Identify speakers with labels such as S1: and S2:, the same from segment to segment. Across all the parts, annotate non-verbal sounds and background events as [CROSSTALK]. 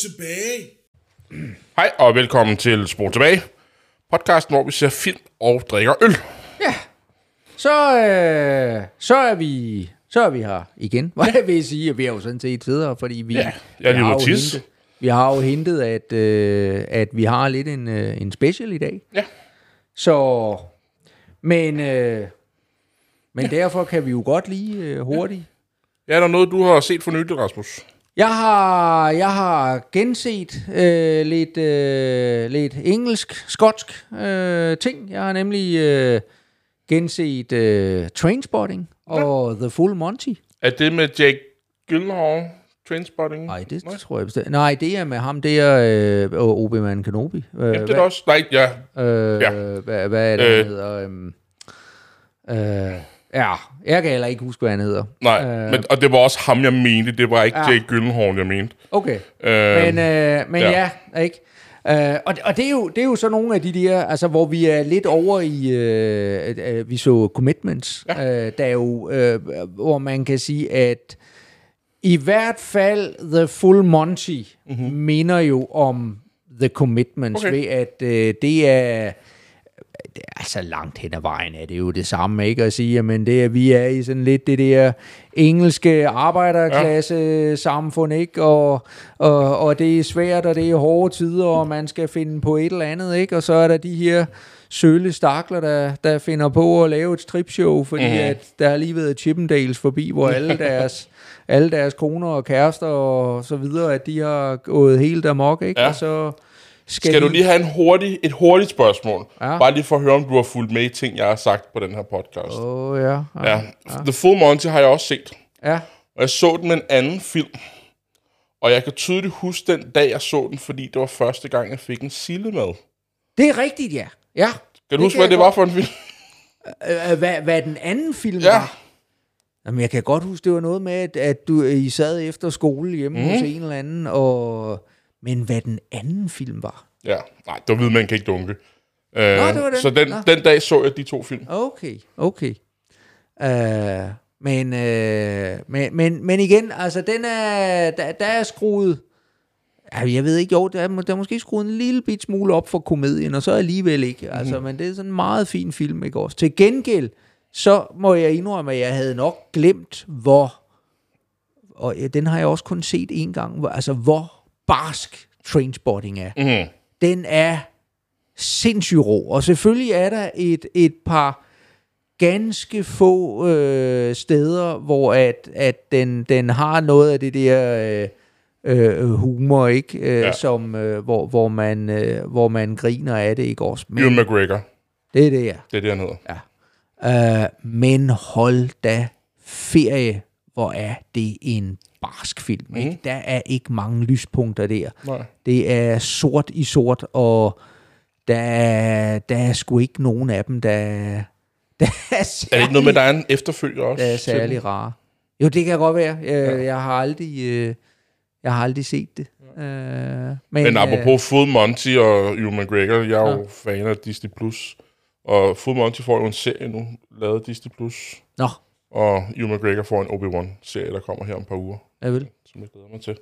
S1: Tilbage.
S2: Hej og velkommen til Spor tilbage. Podcasten, hvor vi ser film og drikker øl.
S3: Ja. Så, øh, så er vi så er vi her igen. [LAUGHS] Hvad jeg vil sige, at vi er jo sådan set sidder, fordi vi,
S2: Ja, jeg er
S3: vi har jo hentet, vi har jo hentet, at, øh, at vi har lidt en, øh, en special i dag.
S2: Ja.
S3: Så, men, øh, men ja. derfor kan vi jo godt lige øh, hurtigt.
S2: Ja, er der noget, du har set for nylig, Rasmus?
S3: Jeg har, jeg har genset øh, lidt, øh, lidt engelsk-skotsk øh, ting. Jeg har nemlig øh, genset øh, Trainspotting og The Full Monty.
S2: Er det med Jake Gyllenhaal, Trainspotting?
S3: Nej, det Nej. tror jeg bestemt. Nej, det er med ham, det er øh, Obi-Wan Kenobi. Øh,
S2: Ja, det er også. Nej, ja.
S3: øh,
S2: ja.
S3: hvad, hvad er det,
S2: Øh.
S3: hedder? Øhm, øh, ja, jeg kan heller ikke huske, hvad han hedder.
S2: Nej,
S3: Øh.
S2: men, og det var også ham, jeg mente. Det var ikke
S3: Ja.
S2: Jake Gyllenhaal, jeg mente.
S3: Okay.
S2: Øh,
S3: Men, øh, men
S2: ja.
S3: ja. ikke? Øh, og og det, er jo, det er jo så nogle af de der, altså hvor vi er lidt over i, øh, øh, vi så Commitments, ja. øh, der er jo, øh, hvor man kan sige, at i hvert fald The Full Monty mm-hmm. minder jo om The Commitments,
S2: okay.
S3: ved at øh, det er det er så langt hen ad vejen er det jo det samme, ikke at sige, men det er, vi er i sådan lidt det der engelske arbejderklasse ja. samfund, ikke? Og, og, og det er svært, og det er hårde tider, og man skal finde på et eller andet, ikke? Og så er der de her sølle stakler, der, der finder på at lave et stripshow, fordi mm. at der har lige været Chippendales forbi, hvor [LAUGHS] alle deres, alle deres koner og kærester og så videre, at de har gået helt amok, ikke?
S2: Ja.
S3: Og så skal,
S2: Skal du lige have en hurtig, et hurtigt spørgsmål?
S3: Ja.
S2: Bare lige for at høre, om du har fulgt med i ting, jeg har sagt på den her podcast.
S3: Åh, oh, ja. Ja.
S2: Ja. The Full Monty har jeg også set.
S3: ja.
S2: Og jeg så den med en anden film. Og jeg kan tydeligt huske den dag, jeg så den, fordi det var første gang, jeg fik en sille med.
S3: Det er rigtigt, ja. Ja.
S2: Kan du huske,
S3: kan
S2: hvad det var for en film?
S3: Øh, hvad, hvad den anden film
S2: Ja.
S3: var? Jamen, jeg kan godt huske, det var noget med, at, at du, I sad efter skole hjemme mm. hos en eller anden, og... Men hvad den anden film var?
S2: Ja, nej, det ved man kan ikke dunke. Øh,
S3: det var den.
S2: Så den,
S3: Nå.
S2: den dag så jeg de to film.
S3: Okay, okay. Uh, men, uh, men, men, men igen, altså, den er, der, der er skruet... Ja, jeg ved ikke, jo, der er, der er måske skruet en lille bit smule op for komedien, og så alligevel ikke.
S2: Mhm.
S3: Altså, men det er sådan en meget fin film, ikke også? Til gengæld, så må jeg indrømme, at jeg havde nok glemt, hvor... Og ja, den har jeg også kun set en gang, hvor, altså hvor barsk Trainspotting er
S2: Mm.
S3: Den er sindssygt rå. Og selvfølgelig er der et, et par ganske få øh, steder, hvor at, at den, den har noget af det der øh, øh, humor, ikke? Øh,
S2: Ja.
S3: ja. som, øh, hvor, hvor, man, øh, hvor man griner af det, ikke også?
S2: Ewan
S3: Men
S2: McGregor,
S3: det er det, ja.
S2: det er det, han hedder.
S3: Øh, men hold da ferie, hvor er det en barsk film. Mm. Ikke? Der er ikke mange lyspunkter der.
S2: Nej.
S3: Det er sort i sort, og der er, der er sgu ikke nogen af dem, der, [LAUGHS] der er særlig,
S2: Er det ikke noget med, der er en efterfølger også?
S3: der er særlig rare? Jo, det kan godt være. Jeg, ja. jeg har aldrig... Øh, jeg har aldrig set det. Øh, men,
S2: Men apropos Full Monty og Ewan McGregor, jeg er jo
S3: Ja.
S2: fan af Disney+. Plus. Og Full Monty får jo en serie nu, lavet af Disney+. Plus.
S3: Øh, nå,
S2: Og Ewan McGregor får en Obi-Wan-serie, der kommer her om et par uger,
S3: jeg vil.
S2: som jeg glæder mig til.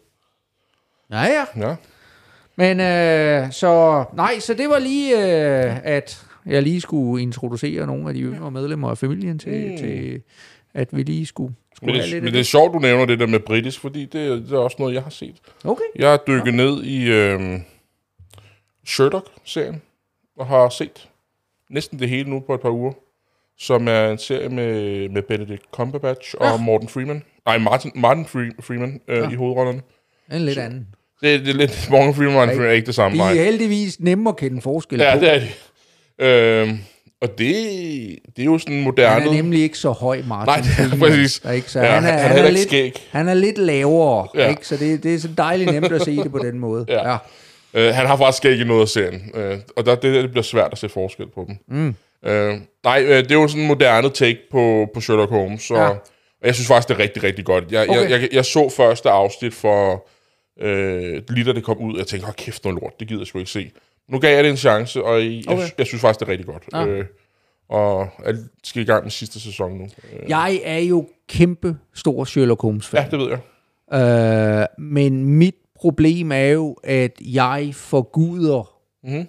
S3: Ja, ja.
S2: Ja.
S3: Men øh, så, nej, så det var lige, øh, at jeg lige skulle introducere nogle af de yngre medlemmer af familien til, mm. til at vi lige skulle, skulle
S2: Men det,
S3: lidt
S2: men det er sjovt, du nævner det der med britisk, fordi det, det er også noget, jeg har set.
S3: Okay.
S2: Jeg har dykket ned i øh, Sherlock-serien, og har set næsten det hele nu på et par uger, som er en serie med, med Benedict Cumberbatch og
S3: Ja.
S2: Morten Freeman. Nej, Martin, Martin Free, Freeman øh,
S3: Ja.
S2: i hovedrollerne.
S3: En lidt anden.
S2: Det, det er lidt Morgan Freeman og Freeman er ikke det samme.
S3: De
S2: Nej.
S3: er heldigvis nemme at kende forskel
S2: Ja,
S3: på.
S2: det er det. Øhm, og det, det er jo sådan moderne...
S3: Han er nemlig ikke så høj, Martin.
S2: Nej, det er
S3: Freeman, [LAUGHS]
S2: præcis.
S3: Ikke? Så
S2: Ja,
S3: han, er,
S2: han er
S3: han, er lidt,
S2: skæg.
S3: han er lidt lavere,
S2: Ja.
S3: ikke? så det, det er så dejligt nemt at se det på den måde.
S2: Ja. Øh, han har faktisk ikke noget af serien, øh, og der, det, det bliver svært at se forskel på dem. Mm. Øh, nej, øh, det er jo sådan en moderne take på, på Sherlock Holmes, og,
S3: Ja.
S2: og jeg synes faktisk, det er rigtig, rigtig godt. Jeg,
S3: Okay.
S2: jeg, jeg, jeg så første afsnit for øh, lige da det kom ud, og jeg tænkte, hold kæft noget lort, det gider jeg sgu ikke se. Nu gav jeg det en chance, og jeg,
S3: Okay.
S2: jeg, jeg synes faktisk, det er rigtig godt.
S3: Ja.
S2: Øh, og jeg skal i gang med sidste sæson nu. Øh,
S3: Jeg er jo kæmpe stor Sherlock Holmes-fan.
S2: ja, det ved jeg.
S3: Øh, men mit problem er jo, at jeg forguder
S2: Mhm.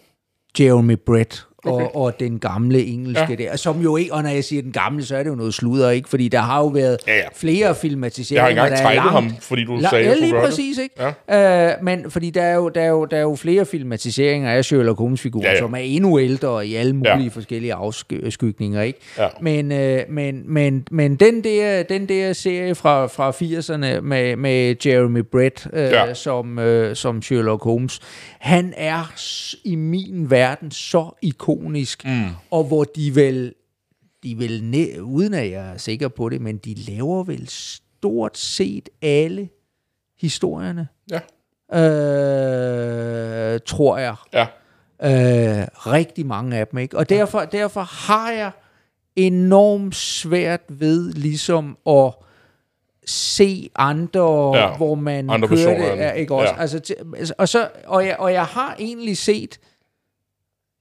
S3: Jeremy Brett
S2: Okay.
S3: og den gamle engelske ja. der, som jo ikke, og når jeg siger den gamle, så er det jo noget sludder, ikke? Fordi der har jo været
S2: Ja, ja.
S3: flere
S2: Jeg
S3: filmatiseringer,
S2: har engang
S3: der er
S2: tegnet
S3: langt-
S2: ham, fordi du
S3: La-
S2: sagde,
S3: ja,
S2: jeg
S3: lige
S2: det.
S3: præcis, ikke? Ja. Øh, men fordi der er, jo, der, er jo, der er jo flere filmatiseringer af Sherlock Holmes-figurer,
S2: Ja,
S3: ja, som er endnu ældre i alle mulige
S2: Ja.
S3: forskellige afskygninger, ikke?
S2: Ja.
S3: Men, øh, men, men, men den, der, den der serie fra, fra 80'erne med, med Jeremy Brett øh,
S2: Ja.
S3: som, øh, som Sherlock Holmes, han er i min verden så ikonisk, mm. og hvor de vel, de vil næ- uden at jeg er sikker på det, men de laver vel stort set alle historierne,
S2: Ja,
S3: øh, tror jeg.
S2: ja.
S3: Øh, rigtig mange af dem, ikke? Og derfor, derfor har jeg enormt svært ved ligesom at se andre,
S2: Ja,
S3: hvor man
S2: andre
S3: kører det, ja, ikke også?
S2: Ja.
S3: Altså, altså, og, så, og, jeg, og jeg har egentlig set,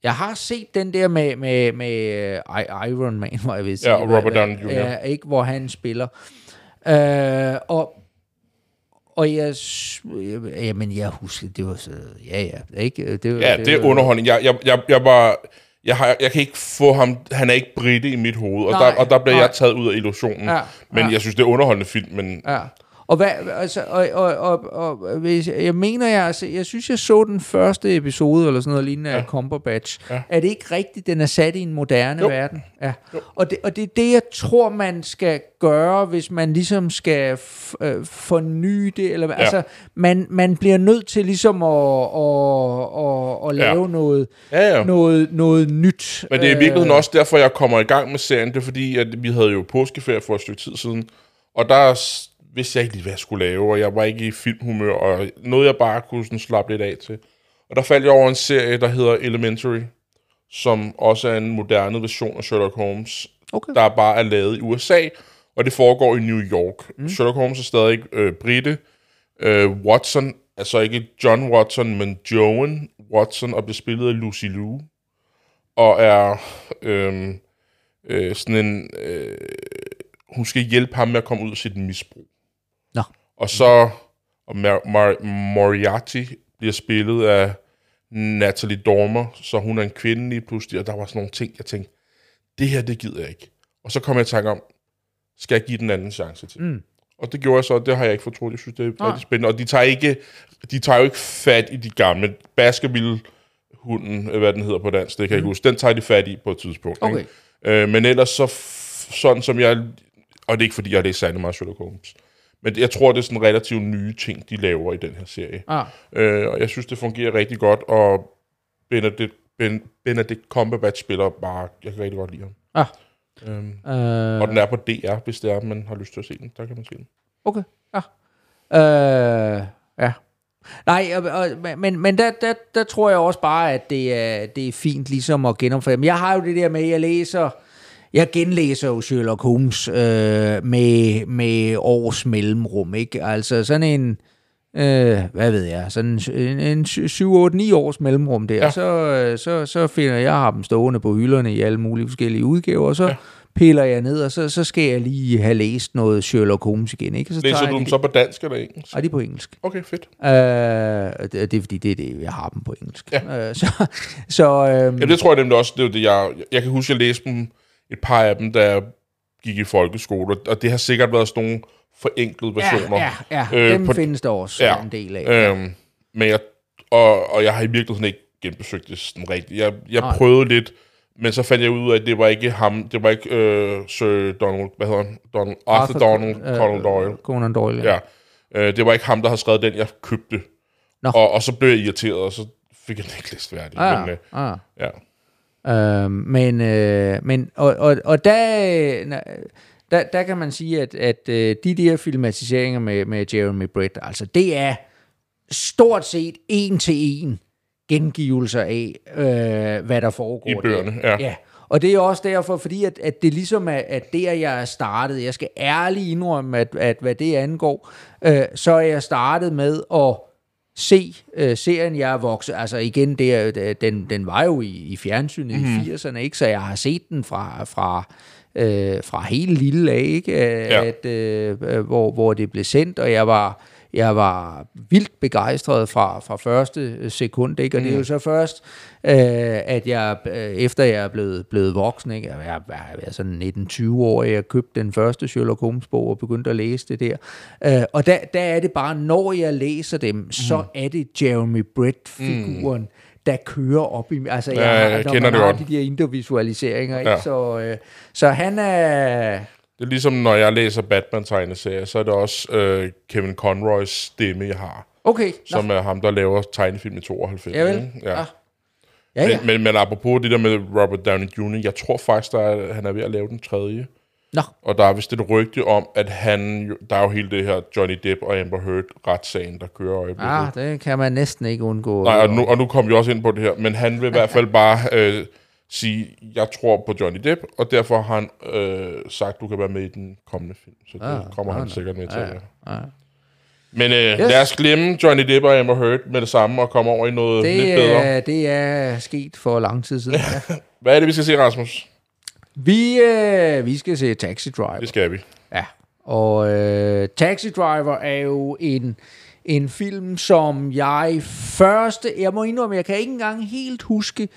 S3: jeg har set den der med, med, med uh, Iron Man, hvor jeg vil sige.
S2: Ja, og Robert Downey Jr..
S3: Ja, ikke, hvor han spiller. Øh, og og jeg, jamen, jeg husker, det var så, ja, ja, ikke? Det, var,
S2: Ja, det er underholdning. Jeg, jeg, jeg, jeg, var, jeg, har, jeg kan ikke få ham... Han er ikke britte i mit hoved, og,
S3: Nej,
S2: der, og der bliver
S3: nej.
S2: jeg taget ud af illusionen.
S3: Ja,
S2: men
S3: ja.
S2: jeg synes, det er underholdende film, men...
S3: Ja. Og, hvad, altså, og, og, og, og hvis, jeg mener, jeg, altså, jeg synes, jeg så den første episode, eller sådan noget lignende, ja. af Cumberbatch.
S2: Ja.
S3: Er det ikke rigtigt, den er sat i en moderne
S2: Jo.
S3: verden? Ja. Og, det, og det er det, jeg tror, man skal gøre, hvis man ligesom skal f- øh, forny det. Eller, ja. Altså, man, man bliver nødt til ligesom at, at, at, at lave
S2: Ja.
S3: noget,
S2: Ja, ja.
S3: noget, noget nyt.
S2: Men det er i virkeligheden også derfor, jeg kommer i gang med serien. Det er fordi, at vi havde jo påskeferie for et stykke tid siden. Og der vidste jeg ikke lige, hvad jeg skulle lave, og jeg var ikke i filmhumør, og noget jeg bare kunne sådan slappe lidt af til. Og der faldt jeg over en serie, der hedder Elementary, som også er en moderne version af Sherlock Holmes,
S3: Okay.
S2: der bare er lavet i USA, og det foregår i New York. Mm. Sherlock Holmes er stadig øh, britte. Øh, Watson, altså ikke John Watson, men Joan Watson, og bliver spillet af Lucy Liu, og er øh, øh, sådan en... Øh, hun skal hjælpe ham med at komme ud af sit misbrug. Og så og Mar- Mar- Moriarty bliver spillet af Natalie Dormer, så hun er en kvinde lige pludselig, og der var sådan nogle ting, jeg tænkte, det her, det gider jeg ikke. Og så kom jeg i tanke om, skal jeg give den anden chance til?
S3: Mm.
S2: Og det gjorde jeg så, og det har jeg ikke fortrudt. Jeg synes, det er
S3: Nej.
S2: rigtig spændende. Og de tager, ikke, de tager jo ikke fat i de gamle. Baskerville hunden, øh, hvad den hedder på dansk, det kan jeg ikke huske. Den tager de fat i på et tidspunkt.
S3: Okay.
S2: Ikke? Øh, men ellers så, sådan som jeg, og det er ikke fordi, jeg har læst særlig meget Sherlock Holmes, men jeg tror, det er sådan relativt nye ting, de laver i den her serie.
S3: Ah.
S2: Øh, og jeg synes, det fungerer rigtig godt, og Benedict, ben, Benedict Cumberbatch spiller bare, jeg kan rigtig godt lide ham.
S3: Ah.
S2: Øhm,
S3: Øh,
S2: og den er på DR, hvis det er, man har lyst til at se den. Der kan man se den.
S3: Okay, ja. Øh, ja. Nej, og, og, men, men der, der, der tror jeg også bare, at det er, det er fint ligesom at genopføre. Men jeg har jo det der med, at jeg læser... Jeg genlæser jo Sherlock Holmes øh, med, med års mellemrum, ikke? Altså sådan en... Øh, hvad ved jeg, sådan en, en 7-8-9 års mellemrum der,
S2: Ja.
S3: så, øh, så, så finder jeg, har dem stående på hylderne i alle mulige forskellige udgaver, og så
S2: Ja.
S3: piller jeg ned, og så, så skal jeg lige have læst noget Sherlock Holmes igen, ikke? Så
S2: Læser du dem
S3: de-
S2: så på dansk eller engelsk?
S3: Ej, de er på engelsk.
S2: Okay, fedt.
S3: Øh, det, det er fordi, det er det, jeg har dem på engelsk.
S2: Ja.
S3: Øh, så, så øhm,
S2: Ja, det tror jeg nemlig også, det er det, jeg... Jeg kan huske, jeg læste dem, et par af dem, jeg gik i folkeskole, og det har sikkert været sådan nogle forenklede versioner.
S3: ja, ja, ja,
S2: Øh,
S3: dem
S2: på-
S3: findes der også
S2: Ja.
S3: ja. en del af.
S2: Øhm, men jeg, og, og jeg har i virkeligheden ikke genbesøgt det sådan rigtigt. Jeg, jeg
S3: Nej.
S2: prøvede lidt, men så fandt jeg ud af, at det var ikke ham, det var ikke øh, Sir Donald, hvad hedder han? Donald, Arthur, Arthur Donald
S3: øh,
S2: Conan Doyle.
S3: Conan Doyle, ja.
S2: Ja. Øh, det var ikke ham, der havde skrevet den, jeg købte.
S3: Nå.
S2: Og, og så blev jeg irriteret, og så fik jeg den ikke læst færdig.
S3: Ah,
S2: Men, øh,
S3: ah.
S2: ja.
S3: Øhm, men, øh, men og, og, og der, øh, der, der kan man sige, at, at øh, de der filmatiseringer med, med Jeremy Brett, altså det er stort set en til en gengivelser af, øh, hvad der foregår
S2: I
S3: der.
S2: bøgerne, ja.
S3: ja. Og det er også derfor, fordi at, at det ligesom er at der, jeg er startet. Jeg skal ærligt indrømme, at, at hvad det angår, øh, så er jeg startet med at se øh, serien, jeg er vokset. Altså igen, det er, den, den var jo i, i fjernsynet mm. i 80'erne, ikke? så jeg har set den fra, fra øh, fra helt lille af, ikke?
S2: Ja.
S3: At, øh, øh, hvor, hvor det blev sendt, og jeg var, jeg var vildt begejstret fra, fra første sekund, ikke? og det er jo så først, øh, at jeg, øh, efter jeg er blevet, blevet voksen, ikke? jeg jeg er sådan 19-20 år, jeg købte den første Sherlock Holmes bog og begyndte at læse det der. Øh, og der, der er det bare, når jeg læser dem, så er det Jeremy Brett-figuren, der kører op i... Altså,
S2: Ja, jeg
S3: når
S2: kender
S3: man
S2: det
S3: har
S2: godt.
S3: de der individualiseringer, ikke?
S2: Ja.
S3: Så, øh, så han er...
S2: Det er ligesom, når jeg læser Batman-tegneserier, så er det også øh, Kevin Conroys stemme, jeg har.
S3: Okay, nå,
S2: Som er ham, der laver tegnefilm i 92.
S3: ja vel.
S2: Ja.
S3: Ja. Ja, ja.
S2: Men, men, men apropos det der med Robert Downey Jr., jeg tror faktisk, der er, han er ved at lave den tredje.
S3: Nå,
S2: Og der er vist et rygte om, at han... Der er jo hele det her Johnny Depp og Amber Heard-retssagen, der kører øjeblikket.
S3: ah, det kan man næsten ikke undgå.
S2: Nej, og nu, og nu kom vi også ind på det her, men han vil i hvert fald bare øh, sige, jeg tror på Johnny Depp, og derfor har han øh, sagt, du kan være med i den kommende film. Så det
S3: Ah,
S2: kommer han
S3: ah,
S2: sikkert med til. Ja.
S3: ah.
S2: Men øh, yes. lad os glemme Johnny Depp og Amber Heard med det samme, og komme over i noget lidt
S3: Det,
S2: bedre.
S3: er, det er sket for lang tid siden. Ja. [LAUGHS]
S2: Hvad er det, vi skal se, Rasmus?
S3: Vi, øh, vi skal se Taxi Driver.
S2: Det skal vi.
S3: Ja, og øh, Taxi Driver er jo en, en film, som jeg første... Jeg må indrømme, jeg kan ikke engang helt huske,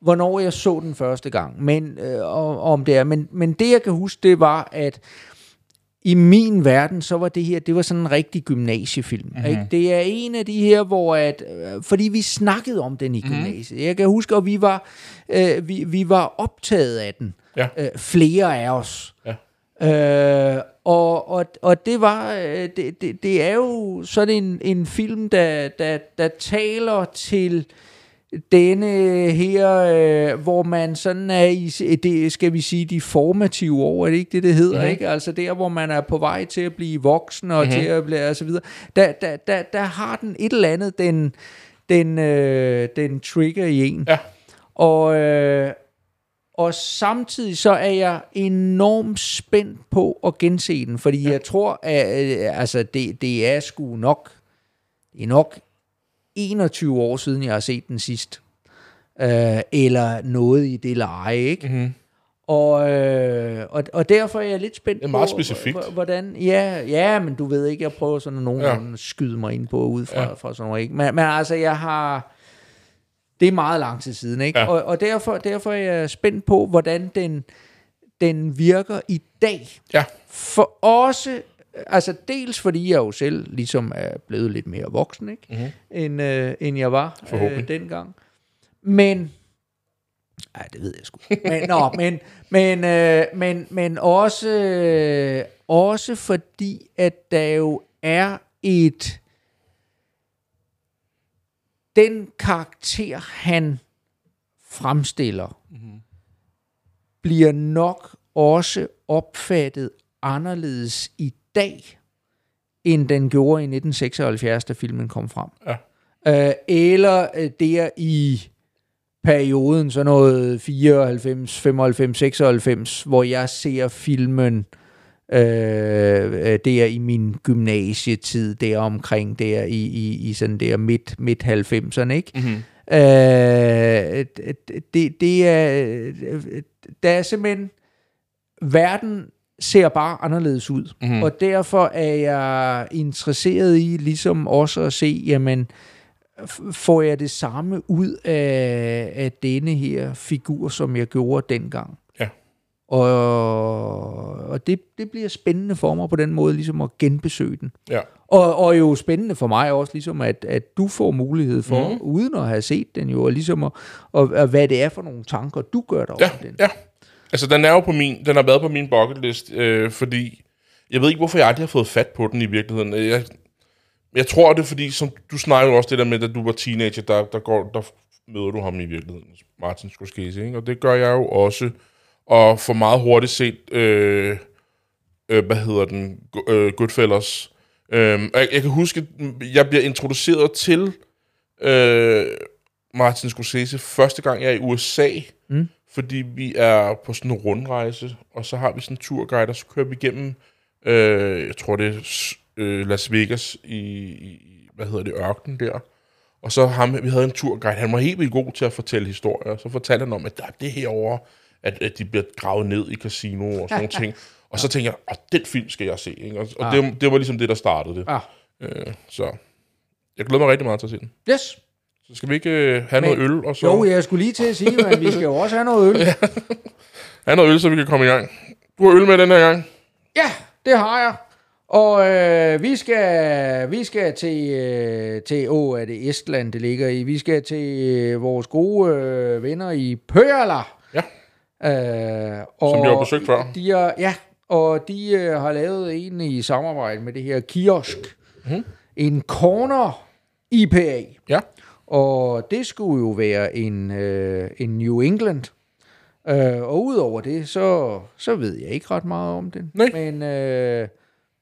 S3: hvornår jeg så den første gang. Men, øh, om, om det er. Men, men det, jeg kan huske, det var, at i min verden, så var det her, det var sådan en rigtig gymnasiefilm. Mm-hmm. Ikke? Det er en af de her, hvor at, øh, fordi vi snakkede om den i gymnasiet. Mm-hmm. Jeg kan huske, at vi var, øh, vi, vi var optaget af den.
S2: Ja.
S3: Øh, flere af os.
S2: Ja.
S3: Øh, og, og, og det var øh, det, det, det er jo sådan en, en film der, der, der taler til denne her, øh, hvor man sådan er i, det skal vi sige, de formative år, er det ikke det, det hedder, mm-hmm. ikke? Altså der, hvor man er på vej til at blive voksen og mm-hmm. til at blive, og så videre. Der, der, der, der har den et eller andet, den, den, øh, den trigger i en.
S2: Ja.
S3: Og, øh, og samtidig så er jeg enormt spændt på at gense den, fordi ja. jeg tror, at øh, altså, det, det er sgu nok, det er nok 21 år siden, jeg har set den sidst. Øh, eller noget i det leje, ikke?
S2: Mm-hmm.
S3: Og, øh, og, og derfor er jeg lidt spændt
S2: Det er meget
S3: på,
S2: specifikt.
S3: hvordan... Ja, ja, men du ved ikke, jeg prøver sådan nogen
S2: Ja.
S3: skyde mig ind på ud fra,
S2: Ja.
S3: fra sådan noget, ikke? Men, men altså, jeg har... Det er meget lang tid siden, ikke?
S2: Ja.
S3: Og, og derfor, derfor er jeg spændt på, hvordan den, den virker i dag.
S2: Ja.
S3: For også... Altså dels fordi jeg jo selv ligesom er blevet lidt mere voksen, ikke?
S2: Mhm.
S3: End, øh, end jeg var øh, dengang. Men Nej, det ved jeg sgu. Men, nå, [LAUGHS] men, men, øh, men, men også, øh, også fordi, at der jo er et... Den karakter, han fremstiller, mm-hmm. bliver nok også opfattet anderledes i dag, end den gjorde i 1976, da filmen kom frem.
S2: Ja.
S3: Øh, eller øh, der i perioden, så noget 94, 95, 96, hvor jeg ser filmen øh, øh, der i min gymnasietid, der omkring der i, i, i sådan der midt, midt 90'erne, ikke?
S2: Mm-hmm.
S3: Øh, det, det er, der er simpelthen, verden ser bare anderledes ud, mm. og derfor er jeg interesseret i ligesom også at se, jamen, får jeg det samme ud af, af denne her figur, som jeg gjorde dengang.
S2: Ja.
S3: Og, og det, det bliver spændende for mig på den måde, ligesom at genbesøge den.
S2: Ja.
S3: Og, og jo spændende for mig også, ligesom at, at du får mulighed for, mm. uden at have set den jo, og ligesom at, og, og hvad det er for nogle tanker, du gør dig
S2: Ja,
S3: over den.
S2: ja. Altså, den er jo på min, den har været på min bucket list, øh, fordi jeg ved ikke, hvorfor jeg aldrig har fået fat på den i virkeligheden. Øh, jeg, jeg tror, det er fordi, som du snakker jo også det der med, at du var teenager, der, der, går, der møder du ham i virkeligheden, Martin Scorsese, ikke? og det gør jeg jo også. Og for meget hurtigt set, øh, øh, hvad hedder den, øh, Goodfellas. Øh, jeg, jeg kan huske, jeg bliver introduceret til øh, Martin Scorsese første gang, jeg er i USA,
S3: Mm
S2: fordi vi er på sådan en rundrejse, og så har vi sådan en turguide, og så kører vi igennem, øh, jeg tror det er øh, Las Vegas i, i, hvad hedder det, ørkenen der. Og så ham, vi havde en turguide, han var helt vildt god til at fortælle historier, så fortalte han om, at der, det herovre at, at de bliver gravet ned i casino og sådan nogle [LAUGHS] ting. Og så tænker jeg, åh, den film skal jeg se. Ikke? Og, og det, det var ligesom det, der startede det.
S3: Ja.
S2: Øh, så jeg glæder mig rigtig meget til at se den.
S3: Yes.
S2: Så skal vi ikke øh, have noget øl, og så
S3: Jo, jeg skulle lige til at sige, men vi skal jo også have noget øl. [LAUGHS]
S2: have noget øl, så vi kan komme i gang. Du har øl med den her gang.
S3: Ja, det har jeg. Og øh, vi skal vi skal til øh, til åh, er det Estland det ligger i. Vi skal til øh, vores gode øh, venner i Pøjala.
S2: Ja.
S3: Øh, og
S2: Som vi har besøgt før.
S3: De er, ja, og de øh, har lavet en i samarbejde med det her kiosk. Mm. En corner IPA.
S2: Ja.
S3: Og det skulle jo være en, øh, en New England. Øh, og udover det, så, så ved jeg ikke ret meget om den.
S2: Nej.
S3: Men, øh,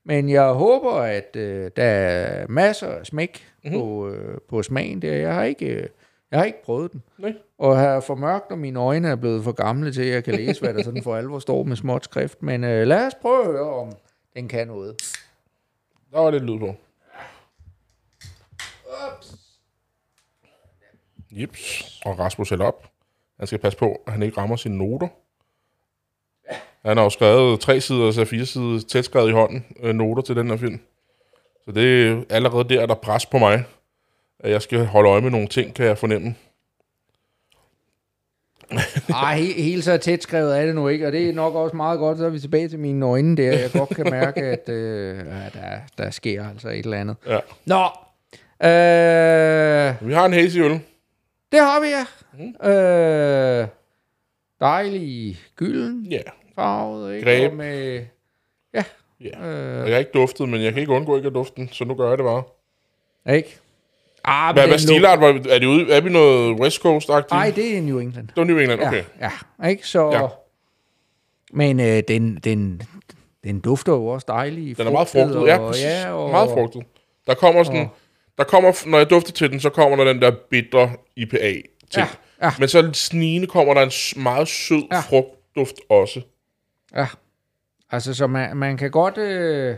S3: men jeg håber, at øh, der er masser af smæk
S2: Mhm.
S3: mm-hmm. på, øh, på smagen der. Jeg har ikke, øh, jeg har ikke prøvet den.
S2: Nej.
S3: Og har for mørkt, og mine øjne er blevet for gamle til, at jeg kan læse, hvad der sådan for alvor står med småt skrift. Men øh, lad os prøve at høre, om den kan noget.
S2: Der var lidt lyd på. Jeps. Og Rasmus hælder op. Han skal passe på, at han ikke rammer sine noter. Han har jo skrevet tre sider, så fire sider tæt skrevet i hånden, øh, noter til den her film. Så det er allerede der, der er pres på mig. At jeg skal holde øje med nogle ting, kan jeg fornemme.
S3: Ej, he, helt så tæt skrevet er det nu ikke, og det er nok også meget godt, så er vi tilbage til mine øjne der. Jeg godt kan mærke, at øh, der, der sker altså et eller andet.
S2: Ja.
S3: Nå, øh,
S2: Vi har en hazy øl.
S3: Det har vi, ja. Mm. Øh, dejlig gylden
S2: Ja.
S3: farvet, ikke?
S2: Greb.
S3: Og med, ja,
S2: ja.
S3: øh,
S2: Jeg har ikke duftet, men jeg kan ikke undgå ikke at dufte den, så nu gør jeg det bare.
S3: ikke? Ah,
S2: Hvad, hvad stilart? var- Er, det ude, er vi noget West Coast-agtigt?
S3: Nej, det er New England.
S2: Det var New England, okay.
S3: Ja, ja ikke? Så,
S2: Ja.
S3: ja. Men øh, den, den, den dufter jo også dejlig.
S2: Den er meget frugtet, ja,
S3: og,
S2: præcis.
S3: ja, og,
S2: meget frugtet. Der kommer sådan, der kommer, når jeg dufter til den, så kommer der den der bitter IPA ting.
S3: Ja, ja.
S2: Men så snigende kommer der en meget sød
S3: Ja.
S2: frugtduft også.
S3: Ja, altså så man, man kan godt... Øh,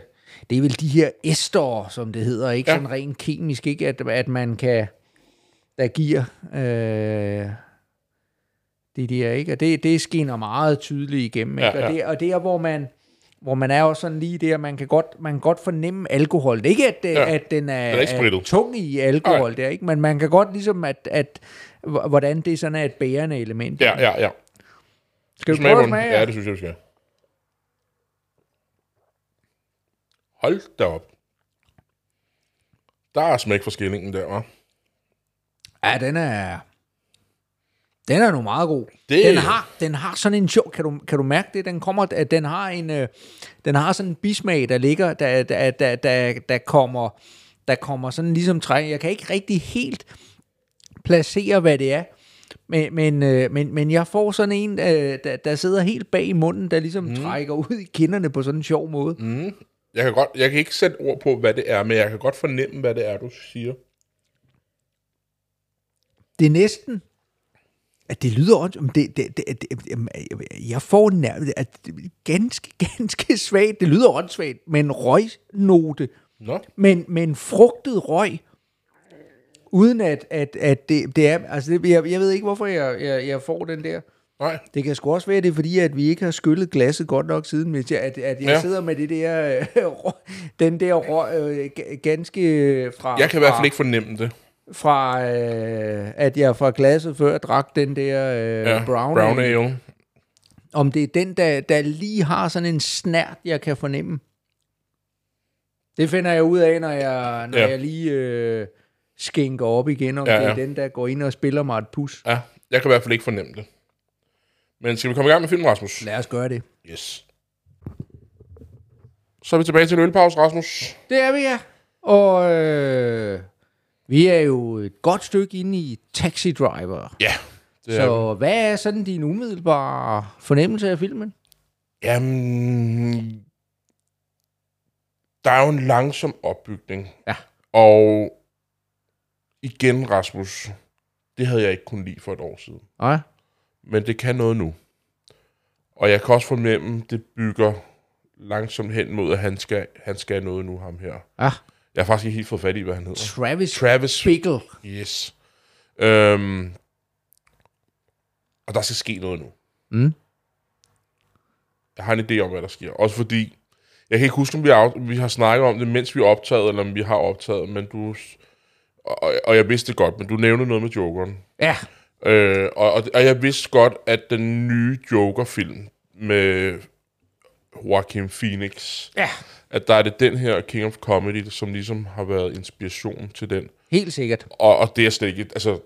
S3: det er vel de her ester, som det hedder, ikke?
S2: Ja.
S3: Sådan rent kemisk, ikke? At, at man kan... Der giver... Øh, det der, ikke? Og det, det skinner meget tydeligt igennem, ikke?
S2: Ja, ja.
S3: Og, det, og det er, hvor man hvor man er også sådan lige der, man kan godt, man kan godt fornemme alkohol. Det er ikke, at, ja.
S2: Ja.
S3: at den er,
S2: er
S3: er tung i alkohol, der, ikke? men man kan godt ligesom, at, at hvordan det sådan er et bærende element.
S2: Ja, ja, ja.
S3: Skal
S2: Smag
S3: prøve at smage?
S2: Ja, det synes jeg, vi skal. Hold da op. Der er smæk for skillingen der, hva'?
S3: Ja, den er... Den er nu meget god.
S2: Det-
S3: Den har, den har sådan en sjov, kan du, kan du mærke det? Den kommer, at den har en, øh, den har sådan en bismag, der ligger, der, der, der, der, der kommer, der kommer sådan ligesom træ. Jeg kan ikke rigtig helt placere, hvad det er. Men, men, øh, men, men jeg får sådan en, øh, der, der sidder helt bag i munden, der ligesom mm. trækker ud i kinderne på sådan en sjov måde. Mm.
S2: Jeg kan, godt, jeg kan ikke sætte ord på, hvad det er, men jeg kan godt fornemme, hvad det er, du siger.
S3: det er næsten, at det lyder også, det, det, det, det, jeg får nærmest, at det ganske, ganske svagt, det lyder åndssvagt, med en røgnote,
S2: Nå,
S3: men, men frugtet røg, uden at, at, at det, det er, altså det, jeg, jeg ved ikke, hvorfor jeg, jeg, jeg får den der.
S2: nej.
S3: Det kan sgu også være, det er fordi, at vi ikke har skyllet glasset godt nok siden, hvis jeg, at, at jeg
S2: Ja.
S3: sidder med det der, [LAUGHS] den der røg, øh, ga- ganske fra...
S2: Jeg kan i hvert fald ikke fornemme det.
S3: Fra øh, at jeg fra glasset før drak den der øh,
S2: Ja,
S3: brown,
S2: brown
S3: ale.
S2: ale.
S3: Om det er den, der, der lige har sådan en snært, jeg kan fornemme. Det finder jeg ud af, når jeg, når
S2: Ja.
S3: jeg lige øh, skænker op igen, om
S2: Ja,
S3: ja, det er den, der går ind og spiller mig et pus.
S2: Ja, jeg kan i hvert fald ikke fornemme det. Men skal vi komme i gang med filmen, Rasmus?
S3: Lad os gøre det.
S2: Yes. Så er vi tilbage til en ølpause, Rasmus.
S3: Det er vi, ja. Og øh, vi er jo et godt stykke inde i Taxi Driver.
S2: Ja, det er
S3: Så hvad er sådan din umiddelbare fornemmelse af filmen?
S2: Jamen, der er jo en langsom opbygning.
S3: Ja.
S2: Og igen, Rasmus, det havde jeg ikke kunnet lide for et år siden.
S3: Nej.
S2: Men det kan noget nu. Og jeg kan også fornemme, det bygger langsomt hen mod, at han skal, han skal noget nu, ham her.
S3: Ja.
S2: Jeg har faktisk ikke helt fået fat i, hvad han hedder.
S3: Travis
S2: Travis
S3: Bickle.
S2: Yes. Øhm, og der skal ske noget nu.
S3: Mm.
S2: Jeg har en idé om, hvad der sker. Også fordi, jeg kan ikke huske, om vi har, vi har snakket om det, mens vi optaget, eller om vi har optaget, men du... Og, og jeg vidste det godt, men du nævnte noget med Jokeren.
S3: Ja,
S2: Øh, og, og, og jeg vidste godt, at den nye Joker-film med Joaquin Phoenix,
S3: ja,
S2: at der er det den her King of Comedy, som ligesom har været inspiration til den.
S3: helt sikkert.
S2: Og, og det er slet ikke... Altså,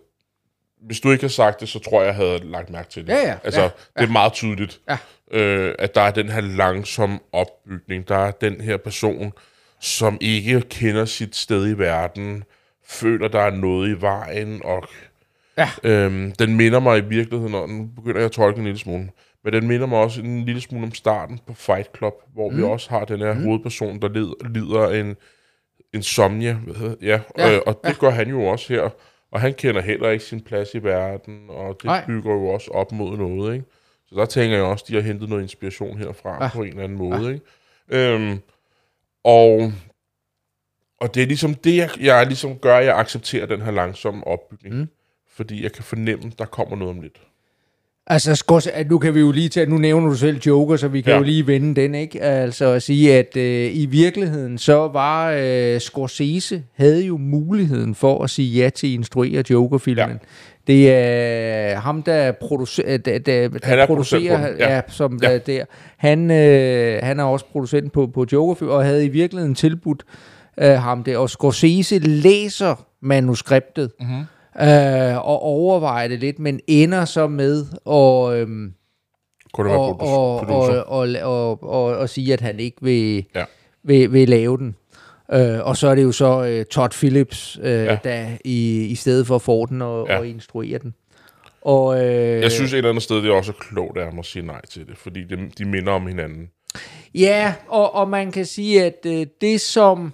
S2: hvis du ikke har sagt det, så tror jeg, jeg havde lagt mærke til det.
S3: Ja, ja,
S2: Altså,
S3: ja,
S2: det er meget tydeligt,
S3: Ja.
S2: øh, at der er den her langsom opbygning. Der er den her person, som ikke kender sit sted i verden, føler, der er noget i vejen, og
S3: Ja.
S2: øhm, den minder mig i virkeligheden, og nu begynder jeg at tolke en lille smule, men den minder mig også en lille smule om starten på Fight Club, hvor mm. vi også har den her mm. hovedperson, der lider, lider en insomnia, hedder, ja,
S3: Ja,
S2: øh, og det ja. gør han jo også her, og han kender heller ikke sin plads i verden, og det.
S3: Nej.
S2: bygger jo også op mod noget, ikke? Så der tænker jeg også, de har hentet noget inspiration herfra
S3: ja.
S2: på en eller anden måde, ja. ikke? Øhm, og, og det er ligesom det, jeg, jeg ligesom gør, at jeg accepterer den her langsomme opbygning. Mm. Fordi jeg kan fornemme, der kommer noget om lidt.
S3: Altså, Skors, at nu kan vi jo lige tage, nu nævner du selv Joker, så vi kan ja. Jo lige vende den, ikke? Altså at sige, at øh, i virkeligheden, så var øh, Scorsese, havde jo muligheden for at sige ja til at instruere Joker-filmen. Ja. Det er ham, der, producerer, der, der, der
S2: Han er
S3: producerer,
S2: den,
S3: ja.
S2: ja.
S3: som
S2: Ja.
S3: Der, der. Han, øh, han er også producent på, på Joker, og havde i virkeligheden tilbudt øh, ham det, og Scorsese læser manuskriptet, mm-hmm. Øh, og overvejer det lidt, men ender så med at, øhm,
S2: Kunne det
S3: og, og, og, og, og, og, og sige, at han ikke vil,
S2: Ja.
S3: vil, vil lave den. Øh, og så er det jo så øh, Todd Phillips, øh, ja. Der i, i stedet for får den og. Ja. og instruerer den. Og, øh,
S2: Jeg synes et eller andet sted, det er også klogt af ham at sige nej til det, fordi de, de minder om hinanden.
S3: Ja, og, og man kan sige, at øh, det som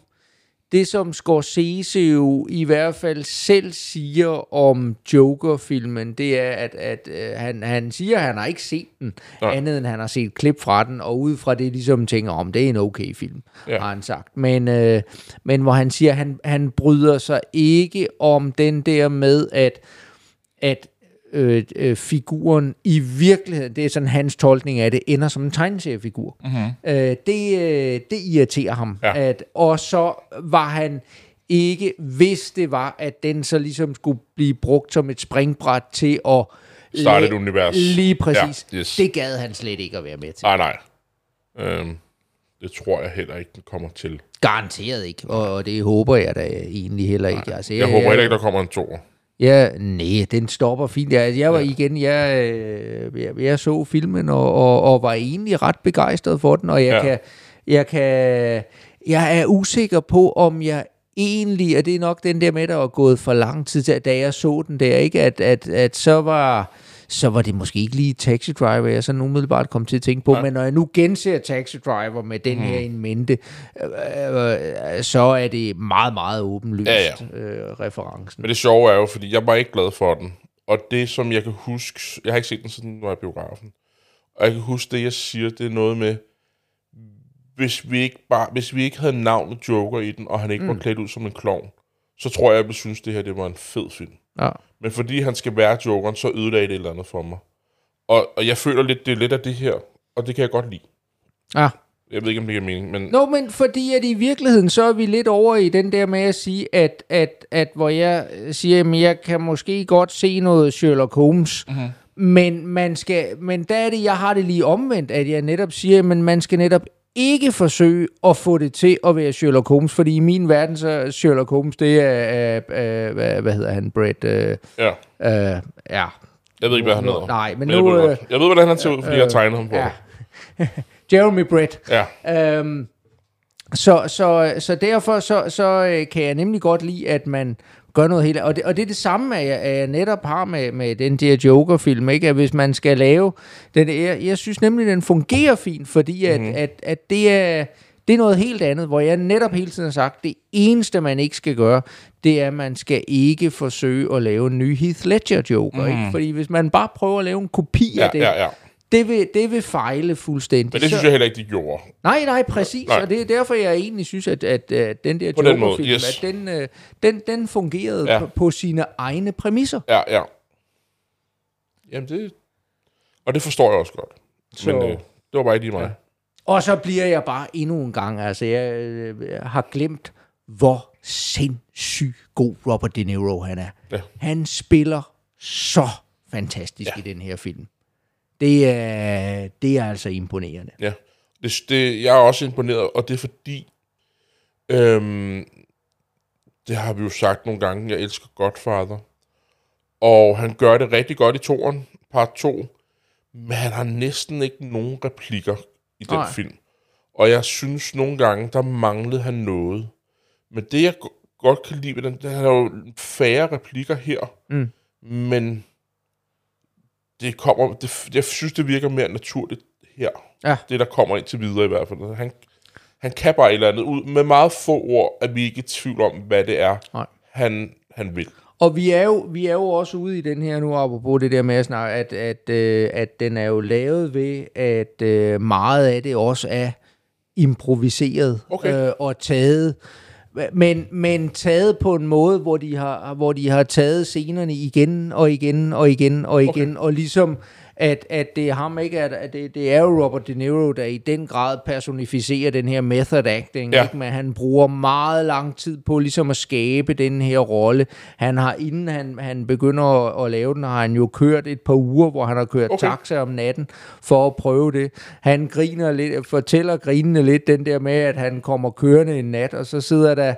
S3: det som Scorsese jo i hvert fald selv siger om Joker-filmen, det er, at, at øh, han, han siger, at han har ikke set den,
S2: Nej.
S3: andet end han har set klip fra den, og ud fra det ligesom tænker om, det er en okay film, ja. Har han sagt. Men, øh, men hvor han siger, at han, han bryder sig ikke om den der med, at, at øh, øh, figuren i virkeligheden, det er sådan hans tolkning af det, ender som en tegneseriefigur. Mm-hmm. Øh, det, øh, det irriterer ham.
S2: Ja.
S3: At, og så var han ikke, hvis det var, at den så ligesom skulle blive brugt som et springbræt til at
S2: Starte et univers.
S3: Lige præcis.
S2: Ja, yes.
S3: Det gad han slet ikke at være med til.
S2: Nej, nej. Øhm, det tror jeg heller ikke, den kommer til.
S3: Garanteret ikke, og det håber jeg da egentlig heller ikke. Altså,
S2: Jeg håber heller ikke, der kommer en toer.
S3: Ja, nej, den stopper fint. Jeg, jeg var ja. igen, jeg, øh, jeg, jeg så filmen og, og, og var egentlig ret begejstret for den, og jeg
S2: Ja.
S3: kan, jeg kan, jeg er usikker på, om jeg egentlig, og det er nok den der med, der var gået for lang tid til, da jeg så den der, ikke, at, at, at så var så var det måske ikke lige Taxi Driver, jeg sådan umiddelbart kom til at tænke på, ja. men når jeg nu genser Taxi Driver med den her in mente, øh, øh, så er det meget, meget åbenlyst
S2: Ja,
S3: Øh, referencen.
S2: Men det sjove er jo, fordi jeg var ikke glad for den. Og det, som jeg kan huske... Jeg har ikke set den, siden den var i biografen. Og jeg kan huske, det jeg siger, det er noget med... Hvis vi ikke, bare, hvis vi ikke havde navnet Joker i den, og han ikke mm. var klædt ud som en klovn, så tror jeg, jeg ville synes, det her det var en fed film.
S3: Ja.
S2: Men fordi han skal være Jokeren, så ødelagde det et eller andet for mig. Og, og jeg føler lidt, det er lidt af det her, og det kan jeg godt lide.
S3: Ja.
S2: Jeg ved ikke, om det giver mening, men...
S3: Nå, men fordi at i virkeligheden, så er vi lidt over i den der med at sige, at, at, at hvor jeg siger, at jeg kan måske godt se noget Sherlock Holmes,
S2: Mhm.
S3: mm-hmm. men, man skal, men der er det, jeg har det lige omvendt, at jeg netop siger, at man skal netop ikke forsøge at få det til at være Sherlock Holmes, fordi i min verden, så er Sherlock Holmes, det er, øh, øh, hvad, hvad hedder han, Brett, øh,
S2: Ja.
S3: øh, ja,
S2: Jeg ved ikke, hvad han hedder.
S3: nej, men
S2: jeg,
S3: nu,
S2: ved,
S3: øh,
S2: jeg ved, hvordan han ser ud, fordi jeg har tegnet ham på.
S3: ja. [LAUGHS] Jeremy Brett.
S2: ja.
S3: Øhm, så, så, så derfor så, så øh, kan jeg nemlig godt lide, at man gør noget helt... Og det, og det er det samme, at jeg, at jeg netop har med, med den der Joker-film, ikke? At hvis man skal lave... Den, jeg, jeg synes nemlig, den fungerer fint, fordi at, mm. at, at det er... Det er noget helt andet, hvor jeg netop hele tiden har sagt, det eneste, man ikke skal gøre, det er, at man skal ikke forsøge at lave en ny Heath Ledger Joker. Mm. Ikke? Fordi hvis man bare prøver at lave en kopi
S2: Ja,
S3: af det,
S2: ja, ja.
S3: Det, vil, det vil fejle fuldstændig.
S2: Men det synes jeg heller ikke, de gjorde.
S3: Nej, nej, præcis. Nej. Og det er derfor, jeg egentlig synes, at, at, at den der
S2: På den måde,
S3: Joker-film,
S2: yes.
S3: at den, øh, den, den fungerede
S2: Ja.
S3: på, på sine egne præmisser.
S2: Ja, ja. Jamen, det... Og det forstår jeg også godt.
S3: Så-
S2: Men øh, Det var bare ikke lige mig.
S3: Og så bliver jeg bare endnu en gang, altså jeg øh, har glemt, hvor sindssygt god Robert De Niro han er.
S2: Ja.
S3: Han spiller så fantastisk ja. i den her film. Det er, det er altså imponerende.
S2: Ja. Det, det, jeg er også imponeret, og det er fordi, øhm, det har vi jo sagt nogle gange, jeg elsker Godfather. Og han gør det rigtig godt i toren, part 2, men han har næsten ikke nogen replikker i den
S3: Nej.
S2: film. Og jeg synes nogle gange, der manglede han noget. Men det, jeg go- godt kan lide ved den, er, han har jo færre replikker her,
S3: Mm.
S2: men det kommer, det, jeg synes, det virker mere naturligt her.
S3: Ja.
S2: Det, der kommer ind til videre i hvert fald. Han, han kan bare et eller andet ud. Med meget få ord er vi ikke i tvivl om, hvad det er,
S3: Nej.
S2: han, han vil.
S3: Og vi er, jo, vi er jo også ude i den her nu, apropos det der med at snakke, at, at, øh, at den er jo lavet ved, at øh, meget af det også er improviseret
S2: Okay.
S3: øh, og taget men, men taget på en måde, hvor de har, hvor de har taget scenerne igen og igen og igen og igen, okay. og ligesom at, at det er ham ikke, at, at det, det er jo Robert De Niro, der i den grad personificerer den her method acting,
S2: Ja.
S3: ikke? men han bruger meget lang tid på ligesom at skabe den her rolle. Han har, inden han, han begynder at, at lave den, har han jo kørt et par uger, hvor han har kørt
S2: Okay.
S3: taxa om natten for at prøve det. Han griner lidt, fortæller grinende lidt den der med, at han kommer kørende en nat, og så sidder der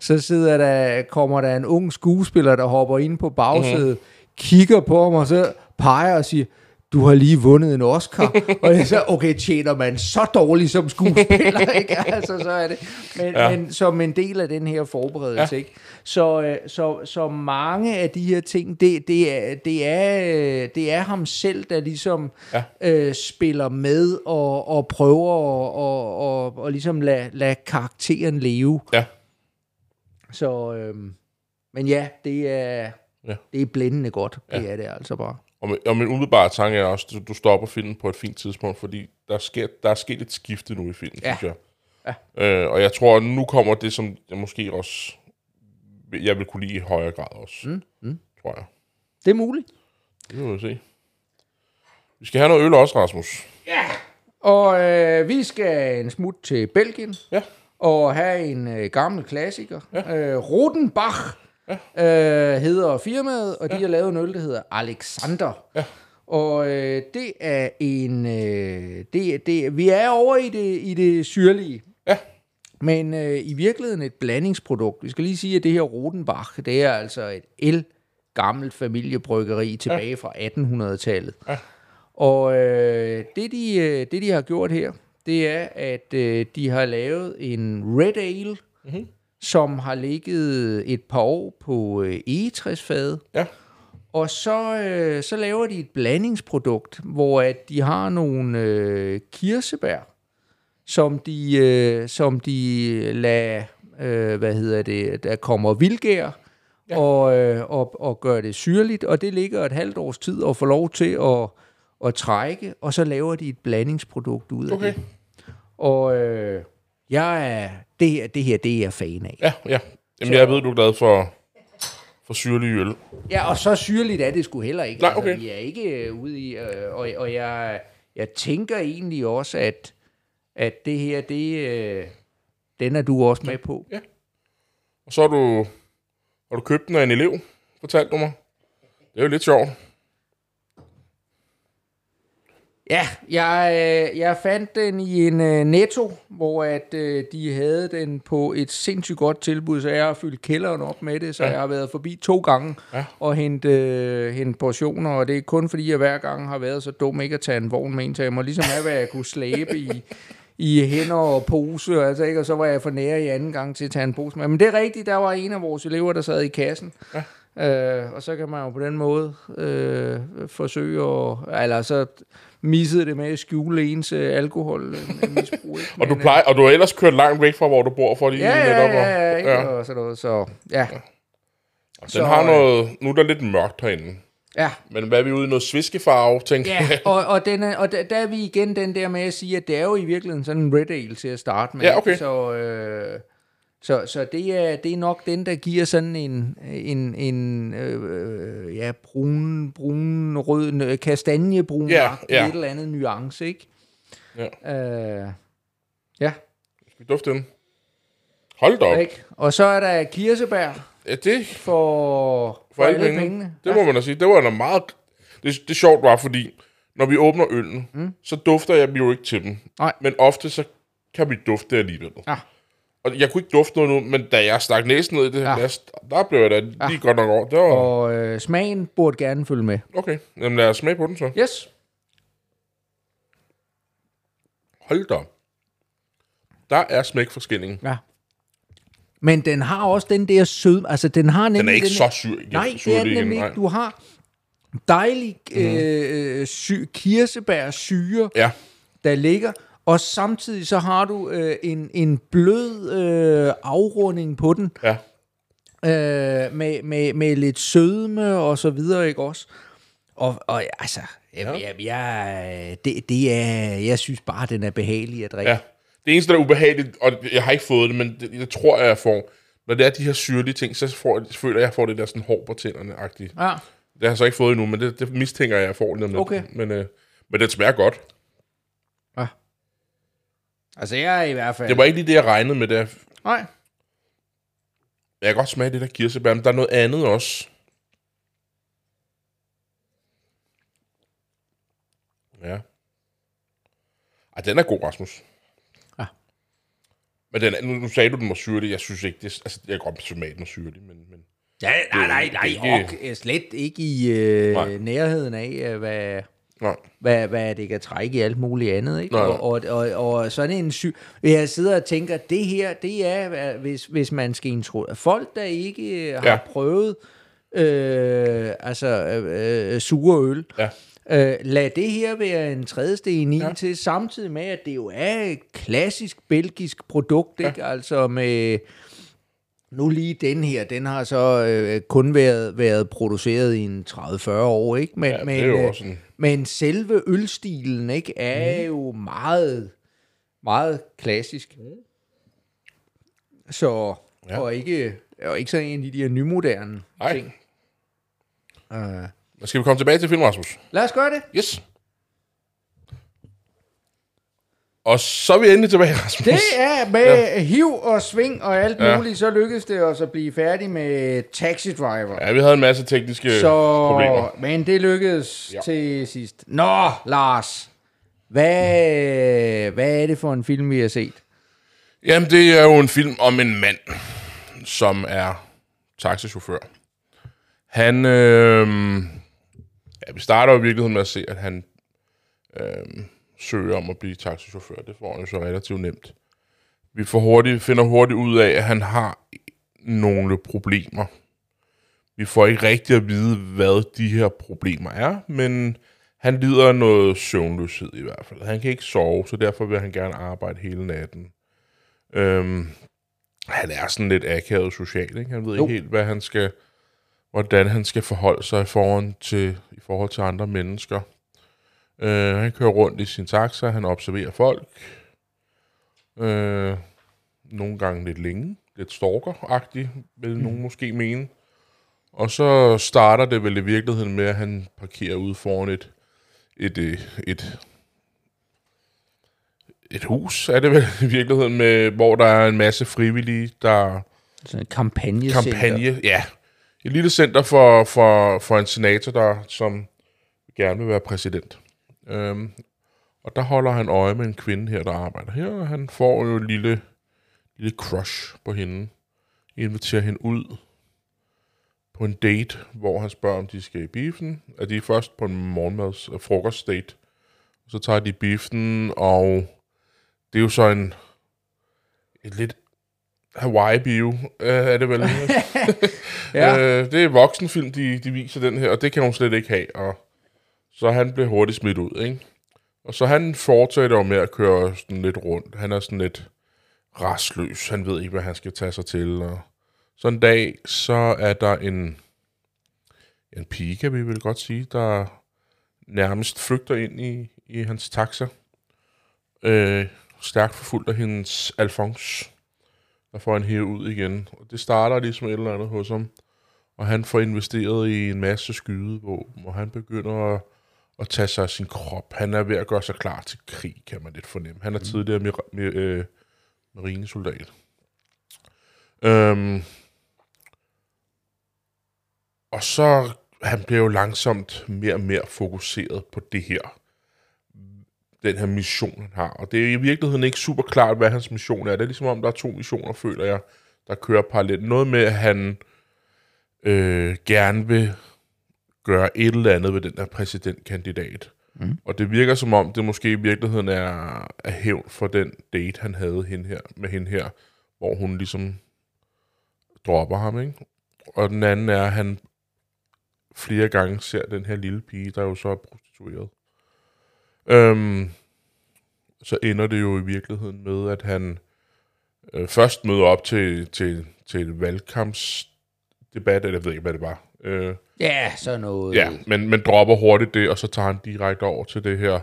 S3: så sidder der, kommer der en ung skuespiller, der hopper ind på bagsædet, mm. kigger på ham, og så peger og siger, du har lige vundet en Oscar. [LAUGHS] og jeg så, okay, tjener man så dårligt som skuespiller, [LAUGHS] ikke? Altså, så er det. Men,
S2: Ja.
S3: ja. men som en del af den her forberedelse, ja. ikke? Så, øh, så, så mange af de her ting, det, det, er, det, er, øh, det er ham selv, der ligesom
S2: Ja.
S3: øh, spiller med og, og prøver at og, og, og ligesom lade lad karakteren leve.
S2: Ja.
S3: Så, øhm, men ja, det er,
S2: Ja.
S3: det er blændende godt.
S2: Ja.
S3: Det er det altså bare.
S2: Og, min- og min umiddelbare tanke er også, at du, stopper filmen på et fint tidspunkt, fordi der, sker, der er sket et skifte nu i filmen,
S3: Ja.
S2: synes jeg. Ja. Øh, og jeg tror, at nu kommer det, som jeg måske også jeg vil kunne lide i højere grad også. Mm.
S3: mm.
S2: Tror jeg.
S3: Det er muligt.
S2: Det vil vi se. Vi skal have noget øl også, Rasmus.
S3: Og øh, vi skal en smut til Belgien.
S2: Ja.
S3: Og have en øh, gammel klassiker. Ja. Øh, Rodenbach ja. øh, hedder firmaet, og de har lavet en øl, der hedder Alexander.
S2: Ja.
S3: Og øh, det er en... Øh, det, det, vi er over i det, i det syrlige.
S2: Ja.
S3: Men øh, i virkeligheden et blandingsprodukt. Vi skal lige sige, at det her Rodenbach, det er altså et el gammelt familiebryggeri tilbage ja. fra 1800-tallet.
S2: Ja.
S3: Og øh, det, de, øh, det, de har gjort her, det er, at øh, de har lavet en Red Ale, mm-hmm. Som har ligget et par år på øh, egetræsfade.
S2: Ja.
S3: Og så, øh, så laver de et blandingsprodukt, hvor at de har nogle øh, kirsebær, som de, øh, som de lader, øh, hvad hedder det, der kommer vildgær, ja. og, øh, og, og gør det syrligt, og det ligger et halvt års tid og får lov til at, at trække, og så laver de et blandingsprodukt ud af
S2: Okay.
S3: det. Og øh, jeg er, det, her, det her, det er jeg fan af.
S2: Ja, ja. Jamen, jeg ved, du er glad for, for syrlig øl.
S3: Ja, og så syrligt er det sgu heller ikke.
S2: Nej, okay.
S3: Altså, vi er ikke øh, ude i... Øh, og og jeg, jeg tænker egentlig også, at, at det her, det, øh, den er du også med på.
S2: Og så har du, har du købt den af en elev, fortalte du mig. Det er jo lidt sjovt.
S3: Ja, jeg, øh, jeg fandt den i en øh, netto, hvor at øh, de havde den på et sindssygt godt tilbud, så jeg har fyldt kælderen op med det, så ja. jeg har været forbi to gange
S2: Ja.
S3: og hentet øh, hente portioner, og det er kun fordi, jeg hver gang har været så dum ikke at tage en vogn med ind, så jeg må ligesom have, hvad jeg kunne slæbe i, i hænder og pose, altså, ikke? og så var jeg for nære i anden gang til at tage en pose med. Men det er rigtigt, der var en af vores elever, der sad i kassen, ja. Øh, og så kan man jo på den måde øh, forsøge at... Eller så missede det med at skjule ens øh, alkohol øh, [LAUGHS] misbrug.
S2: Og du,
S3: øh,
S2: plejer, og du har ellers kørt langt væk fra, hvor du bor, for lige
S3: Ja, ja,
S2: netop
S3: ja, ja,
S2: ja.
S3: Og sådan noget, så ja.
S2: Den
S3: Så,
S2: har
S3: øh,
S2: noget... Nu er der lidt mørkt herinde.
S3: Ja,
S2: Men hvad er vi ude i? Noget sviskefarve, tænker
S3: ja.
S2: jeg.
S3: og, og, den er, og der, der er vi igen den der med at sige, at det er jo i virkeligheden sådan en red ale til at starte med.
S2: Ja, okay.
S3: Så, øh, så, så det, er, det er nok den, der giver sådan en, en, en øh, ja, brun, brun, rød, kastanjebrun,
S2: Ja, ja.
S3: et eller andet nuance, ikke?
S2: Ja.
S3: Øh, ja,
S2: Skal vi dufte den? Hold da op.
S3: ikke? Og så er der kirsebær
S2: Ja, det
S3: for,
S2: for alle penge.
S3: pengene.
S2: Det må man da sige. Det var da meget... Det, det er sjovt var, fordi når vi åbner øllen, mm. så dufter jeg jo ikke til dem.
S3: Nej.
S2: Men ofte så kan vi dufte alligevel.
S3: Ja.
S2: Og jeg kunne ikke dufte noget nu, men da jeg stak næsen ned i det
S3: Ja.
S2: ja. last, der blev jeg da lige godt nok over. Det var...
S3: Og øh, smagen burde gerne følge med.
S2: Okay, jamen lad os smage på den så.
S3: Yes.
S2: Hold da. Der er smækforskelling.
S3: Ja. Men den har også den der sød... Altså, den har nemlig...
S2: Den er ikke
S3: den
S2: så syr igen.
S3: Nej, det er den nemlig ikke. Du har dejlig
S2: Mhm.
S3: øh, sy- kirsebærsyre,
S2: Ja,
S3: der ligger, og samtidig så har du øh, en, en blød øh, afrunding på den,
S2: ja.
S3: øh, med, med, med lidt sødme og så videre, ikke også? Og, og altså, ja. jeg, jeg, det, det er, jeg synes bare, den er behagelig at drikke.
S2: Ja. Det eneste, der er ubehageligt, og jeg har ikke fået det, men det, jeg tror, jeg får, når det er de her syrlige ting, så får, jeg- føler jeg, at jeg får det der sådan hår på tænderne-agtigt.
S3: ja.
S2: Det har jeg så ikke fået endnu, men det, det mistænker jeg, at jeg får lidt.
S3: Okay.
S2: Men, øh, men det smager godt.
S3: Altså, jeg er i hvert fald...
S2: Det var ikke lige det, jeg regnede med. Det. Jeg
S3: Nej.
S2: kan godt smage det der kirsebær, men der er noget andet også. Ja. Ej, den er god, Rasmus.
S3: Ja.
S2: Men den, er- nu, nu sagde du, den var syrlig. Jeg synes ikke, det, altså, jeg kan godt smage, den er syrlig, men, men
S3: Ja, nej, nej,
S2: det er
S3: nej,
S2: ikke-
S3: ikke... og slet ikke i øh,
S2: Nej.
S3: nærheden af, øh, hvad,
S2: nej.
S3: hvad, hvad det kan trække i alt muligt andet. Ikke?
S2: Nej,
S3: Og, og, og, og sådan en syg... Jeg sidder og tænker, det her, det er, hvis, hvis man skal introducere folk, der ikke øh, har
S2: Ja.
S3: prøvet øh, altså, øh, øh, sure øl,
S2: Ja.
S3: Øh, lad det her være en trædesten i
S2: Ja.
S3: til, samtidig med, at det jo er et klassisk belgisk produkt, ja. ikke? Altså med... Nu lige den her, den har så øh, kun været, været produceret i en 30-40 år, ikke? Men,
S2: Ja, det
S3: men,
S2: er jo
S3: øh,
S2: også en-
S3: men selve ølstilen, ikke, er mm. jo meget, meget klassisk. Så,
S2: Ja.
S3: og ikke, og ikke sådan en af de der nymoderne
S2: Nej.
S3: ting. Uh,
S2: Skal vi komme tilbage til film, Rasmus?
S3: lad os gøre det.
S2: Yes. Og så er vi endelig tilbage, Rasmus.
S3: Det er med ja. hiv og sving og alt
S2: Ja.
S3: muligt, så lykkedes det os at blive færdig med Taxi Driver.
S2: Ja, vi havde en masse tekniske
S3: så,
S2: problemer.
S3: men det lykkedes
S2: Ja.
S3: til sidst. Nå, Lars. Hvad, hvad er det for en film, vi har set?
S2: Jamen, det er jo en film om en mand, som er taxichauffør. Han, øh, ja, vi starter jo i virkeligheden med at se, at han øh, søger om at blive taxichauffør. Det får han jo så relativt nemt. Vi får hurtigt, finder hurtigt ud af, at han har nogle problemer. Vi får ikke rigtig at vide, hvad de her problemer er, men han lider af noget søvnløshed i hvert fald. Han kan ikke sove, så derfor vil han gerne arbejde hele natten. Øhm, han er sådan lidt akavet social, ikke? Han ved
S3: Jo.
S2: ikke helt, hvad han skal, hvordan han skal forholde sig i forhold til, i forhold til andre mennesker. Øh, han kører rundt i sin taxa, han observerer folk. Øh, nogle gange lidt længe, lidt stalker-agtigt, vil nogen måske mene. Og så starter det vel i virkeligheden med, at han parkerer ude foran et, et, øh, et, et hus, er det vel i virkeligheden, med, hvor der er en masse frivillige, der
S3: Sådan en kampagne.
S2: kampagne, ja, et lille center for, for, for en senator, der, som gerne vil være præsident. Øhm, og der holder han øje med en kvinde her, der arbejder her, og han får jo et lille, lille crush på hende. Inviterer hende ud på en date, hvor han spørger, om de skal i biffen. Er de først på en morgenmads uh, frokostdate. Så tager de biffen, og det er jo så en et lidt Hawaii-bio, øh, er det vel? [LAUGHS]
S3: Ja. [LAUGHS]
S2: øh, det er voksenfilm, de, de viser den her, og det kan hun slet ikke have. Og så han blev hurtigt smidt ud, ikke? Og så han fortsætter jo med at køre sådan lidt rundt. Han er sådan lidt rastløs. Han ved ikke, hvad han skal tage sig til. Og så en dag, så er der en, en pige, kan vi vel godt sige, der nærmest flygter ind i, i hans taxa. Øh, stærkt forfulgt af hendes Alphonse der får han hævet ud igen. Og det starter ligesom et eller andet hos ham. Og han får investeret i en masse skydevåben, og han begynder at, at tage sig af sin krop. Han er ved at gøre sig klar til krig, kan man lidt fornemme. Han er tidligere mir- mir- øh, marinesoldat. Øhm, og så han bliver jo langsomt mere og mere fokuseret på det her. Den her mission, han har. Og det er i virkeligheden ikke super klart, hvad hans mission er. Det er ligesom om, der er to missioner, føler jeg, der kører parallelt. Noget med, at han øh, gerne vil gøre et eller andet ved den der præsidentkandidat. Mm. Og det virker som om, det måske i virkeligheden er, er hævn for den date, han havde hende her, med hende her, hvor hun ligesom dropper ham, ikke? Og den anden er, at han flere gange ser den her lille pige, der jo så er prostitueret. Øhm, så ender det jo i virkeligheden med, at han øh, først møder op til, til, til et valgkampsdebat, eller jeg ved ikke, hvad det var. Øh,
S3: Ja, så noget.
S2: Ja, men, men dropper hurtigt det, og så tager han direkte over til det her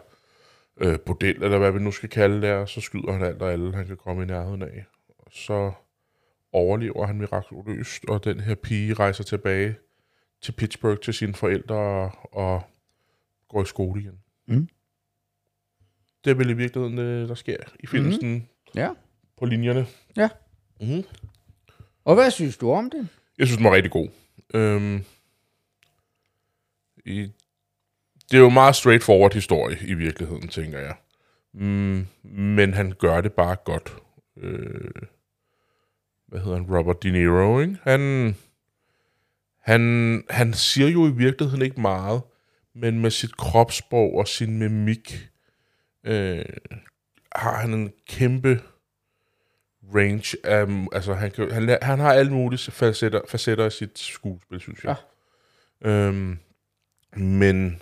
S2: øh, bordel, eller hvad vi nu skal kalde det, og så skyder han alt og alle, han kan komme i nærheden af. Og så overlever han mirakuløst, og den her pige rejser tilbage til Pittsburgh til sine forældre og, og går i skole igen.
S3: Mm.
S2: Det er vel i virkeligheden det, der sker i filmen mm.
S3: Ja.
S2: på linjerne.
S3: ja.
S2: Mm.
S3: Og hvad synes du om det?
S2: Jeg synes, den var rigtig god. Øhm, i, det er jo en meget straightforward historie i virkeligheden, tænker jeg. Mm, men han gør det bare godt. Øh, hvad hedder han? Robert De Niro, ikke? Han, han, han siger jo i virkeligheden ikke meget, men med sit kropssprog og sin mimik øh, har han en kæmpe range af, altså han, kan, han, han har alle mulige facetter, facetter i sit skuespil, synes jeg. Ja. Øhm, men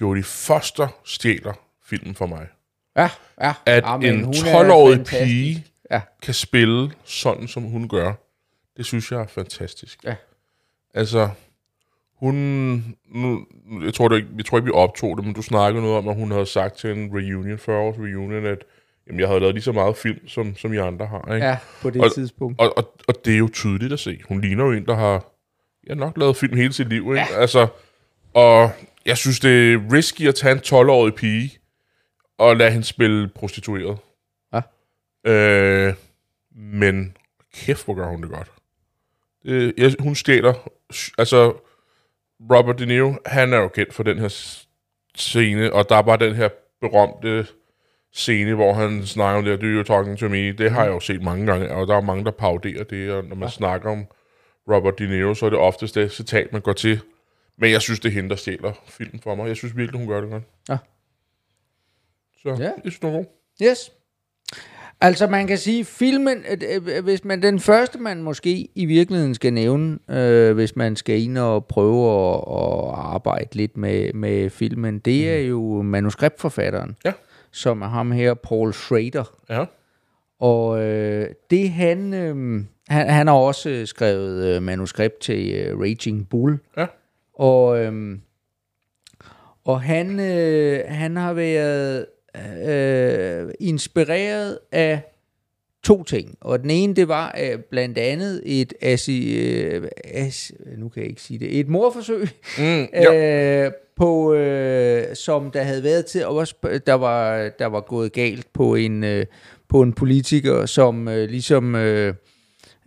S2: Jodie Foster stjæler filmen for mig.
S3: Ja, ja.
S2: At
S3: ja, men
S2: en
S3: hun er
S2: 12-årig
S3: fantastisk.
S2: pige
S3: Ja.
S2: kan spille sådan, som hun gør, det synes jeg er fantastisk.
S3: Ja.
S2: Altså, hun... Nu, jeg, tror, det, ikke- jeg tror ikke, vi optog det, men du snakkede noget om, at hun havde sagt til en reunion, 40 års reunion, at jamen, jeg havde lavet lige så meget film, som, som I andre har. Ikke?
S3: Ja, på det
S2: Og-
S3: tidspunkt.
S2: Og, og, og det er jo tydeligt at se. Hun ligner jo en, der har ja, nok lavet film hele sit liv. Ikke? Ja. Altså, og jeg synes, det er risky at tage en 12-årig pige og lade hende spille prostitueret.
S3: Ja.
S2: Øh, men kæft, hvor gør hun det godt. Det, jeg, hun stjæler... Altså, Robert De Niro, han er jo kendt for den her scene, og der er bare den her berømte scene, hvor han snakker om det, do you talking to me? Det har jeg jo set mange gange, og der er mange, der pauderer det, og når man ja. snakker om Robert De Niro, så er det oftest det citat, man går til. Men jeg synes, det er hende, der stjæler filmen for mig. Jeg synes virkelig, hun gør det godt.
S3: Ja.
S2: Så
S3: Ja.
S2: jeg synes, det var god.
S3: Yes. Altså man kan sige, filmen, øh, øh, hvis man den første man måske i virkeligheden skal nævne, øh, hvis man skal ind og prøve at, at arbejde lidt med, med filmen, det er jo manuskriptforfatteren,
S2: Ja.
S3: Som er ham her, Paul Schrader.
S2: Ja.
S3: Og øh, det han, øh, han, han har også øh, skrevet øh, manuskript til øh, Raging Bull.
S2: Ja.
S3: Og, øh, og han, øh, han har været øh, inspireret af to ting. Og den ene, det var øh, blandt andet et asi, øh, as, nu kan jeg ikke sige det, et morforsøg,
S2: Mm, [LAUGHS]
S3: øh, på, øh, som der havde været til, og også, der var, der var gået galt på en, øh, på en politiker, som øh, ligesom øh,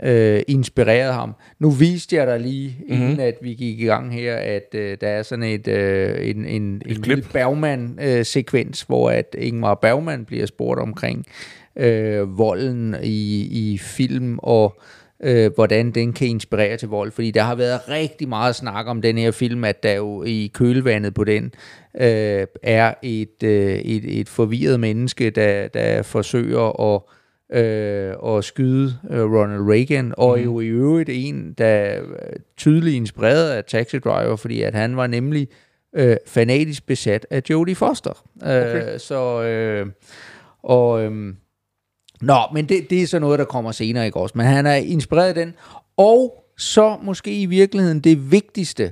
S3: øh, inspirerede ham. Nu viste jeg dig lige, inden mm-hmm. at vi gik i gang her, at øh, der er sådan et, øh, en, en, en
S2: klip.
S3: lille Bergman-sekvens, hvor at Ingmar Bergman bliver spurgt omkring øh, volden i, i film, og øh, hvordan den kan inspirere til vold. Fordi der har været rigtig meget snak om den her film, at der jo i kølvandet på den øh, er et, øh, et, et forvirret menneske, der, der forsøger at øh, at skyde øh, Ronald Reagan, og
S2: Mhm.
S3: jo i øvrigt en, der er tydeligt inspireret af Taxi Driver, fordi at han var nemlig øh, fanatisk besat af Jodie Foster. Okay. Øh, så, øh, og, øh, nå, men det, det er så noget, der kommer senere, ikke også? Men han er inspireret af den, og så måske i virkeligheden det vigtigste,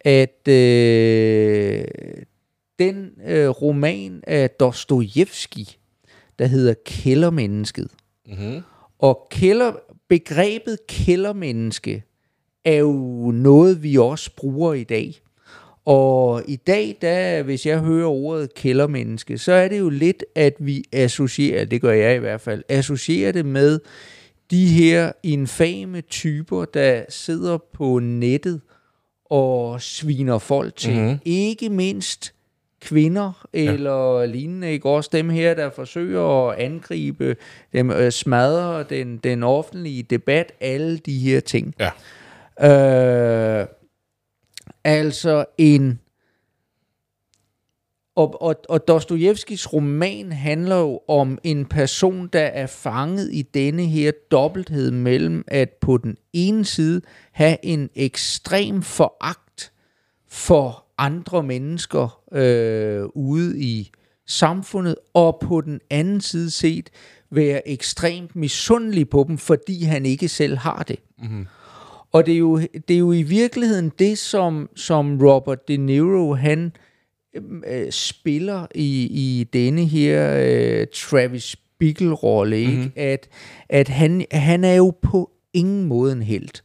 S3: at øh, den øh, roman af Dostojevski, der hedder Kældermennesket.
S2: Mm-hmm.
S3: Og kælder, begrebet kældermenneske er jo noget, vi også bruger i dag. Og i dag, da, hvis jeg hører ordet kældermenneske, så er det jo lidt, at vi associerer, det gør jeg i hvert fald, associerer det med de her infame typer, der sidder på nettet og sviner folk til. Mm-hmm. Ikke mindst kvinder eller ja. lignende, ikke? Også dem her, der forsøger at angribe, dem øh, smadre den, den offentlige debat, alle de her ting.
S2: Ja.
S3: Øh, altså en... Og, og, og Dostojevskis roman handler jo om en person, der er fanget i denne her dobbelthed mellem at på den ene side have en ekstrem foragt for andre mennesker øh, ude i samfundet, og på den anden side set være ekstremt misundelig på dem, fordi han ikke selv har det. Mm-hmm. Og det er, jo, det er jo i virkeligheden det, som, som Robert De Niro, han øh, spiller i, i denne her øh, Travis Bickle-rolle, ikke? Mm-hmm. At, at han, han er jo på ingen måde en held.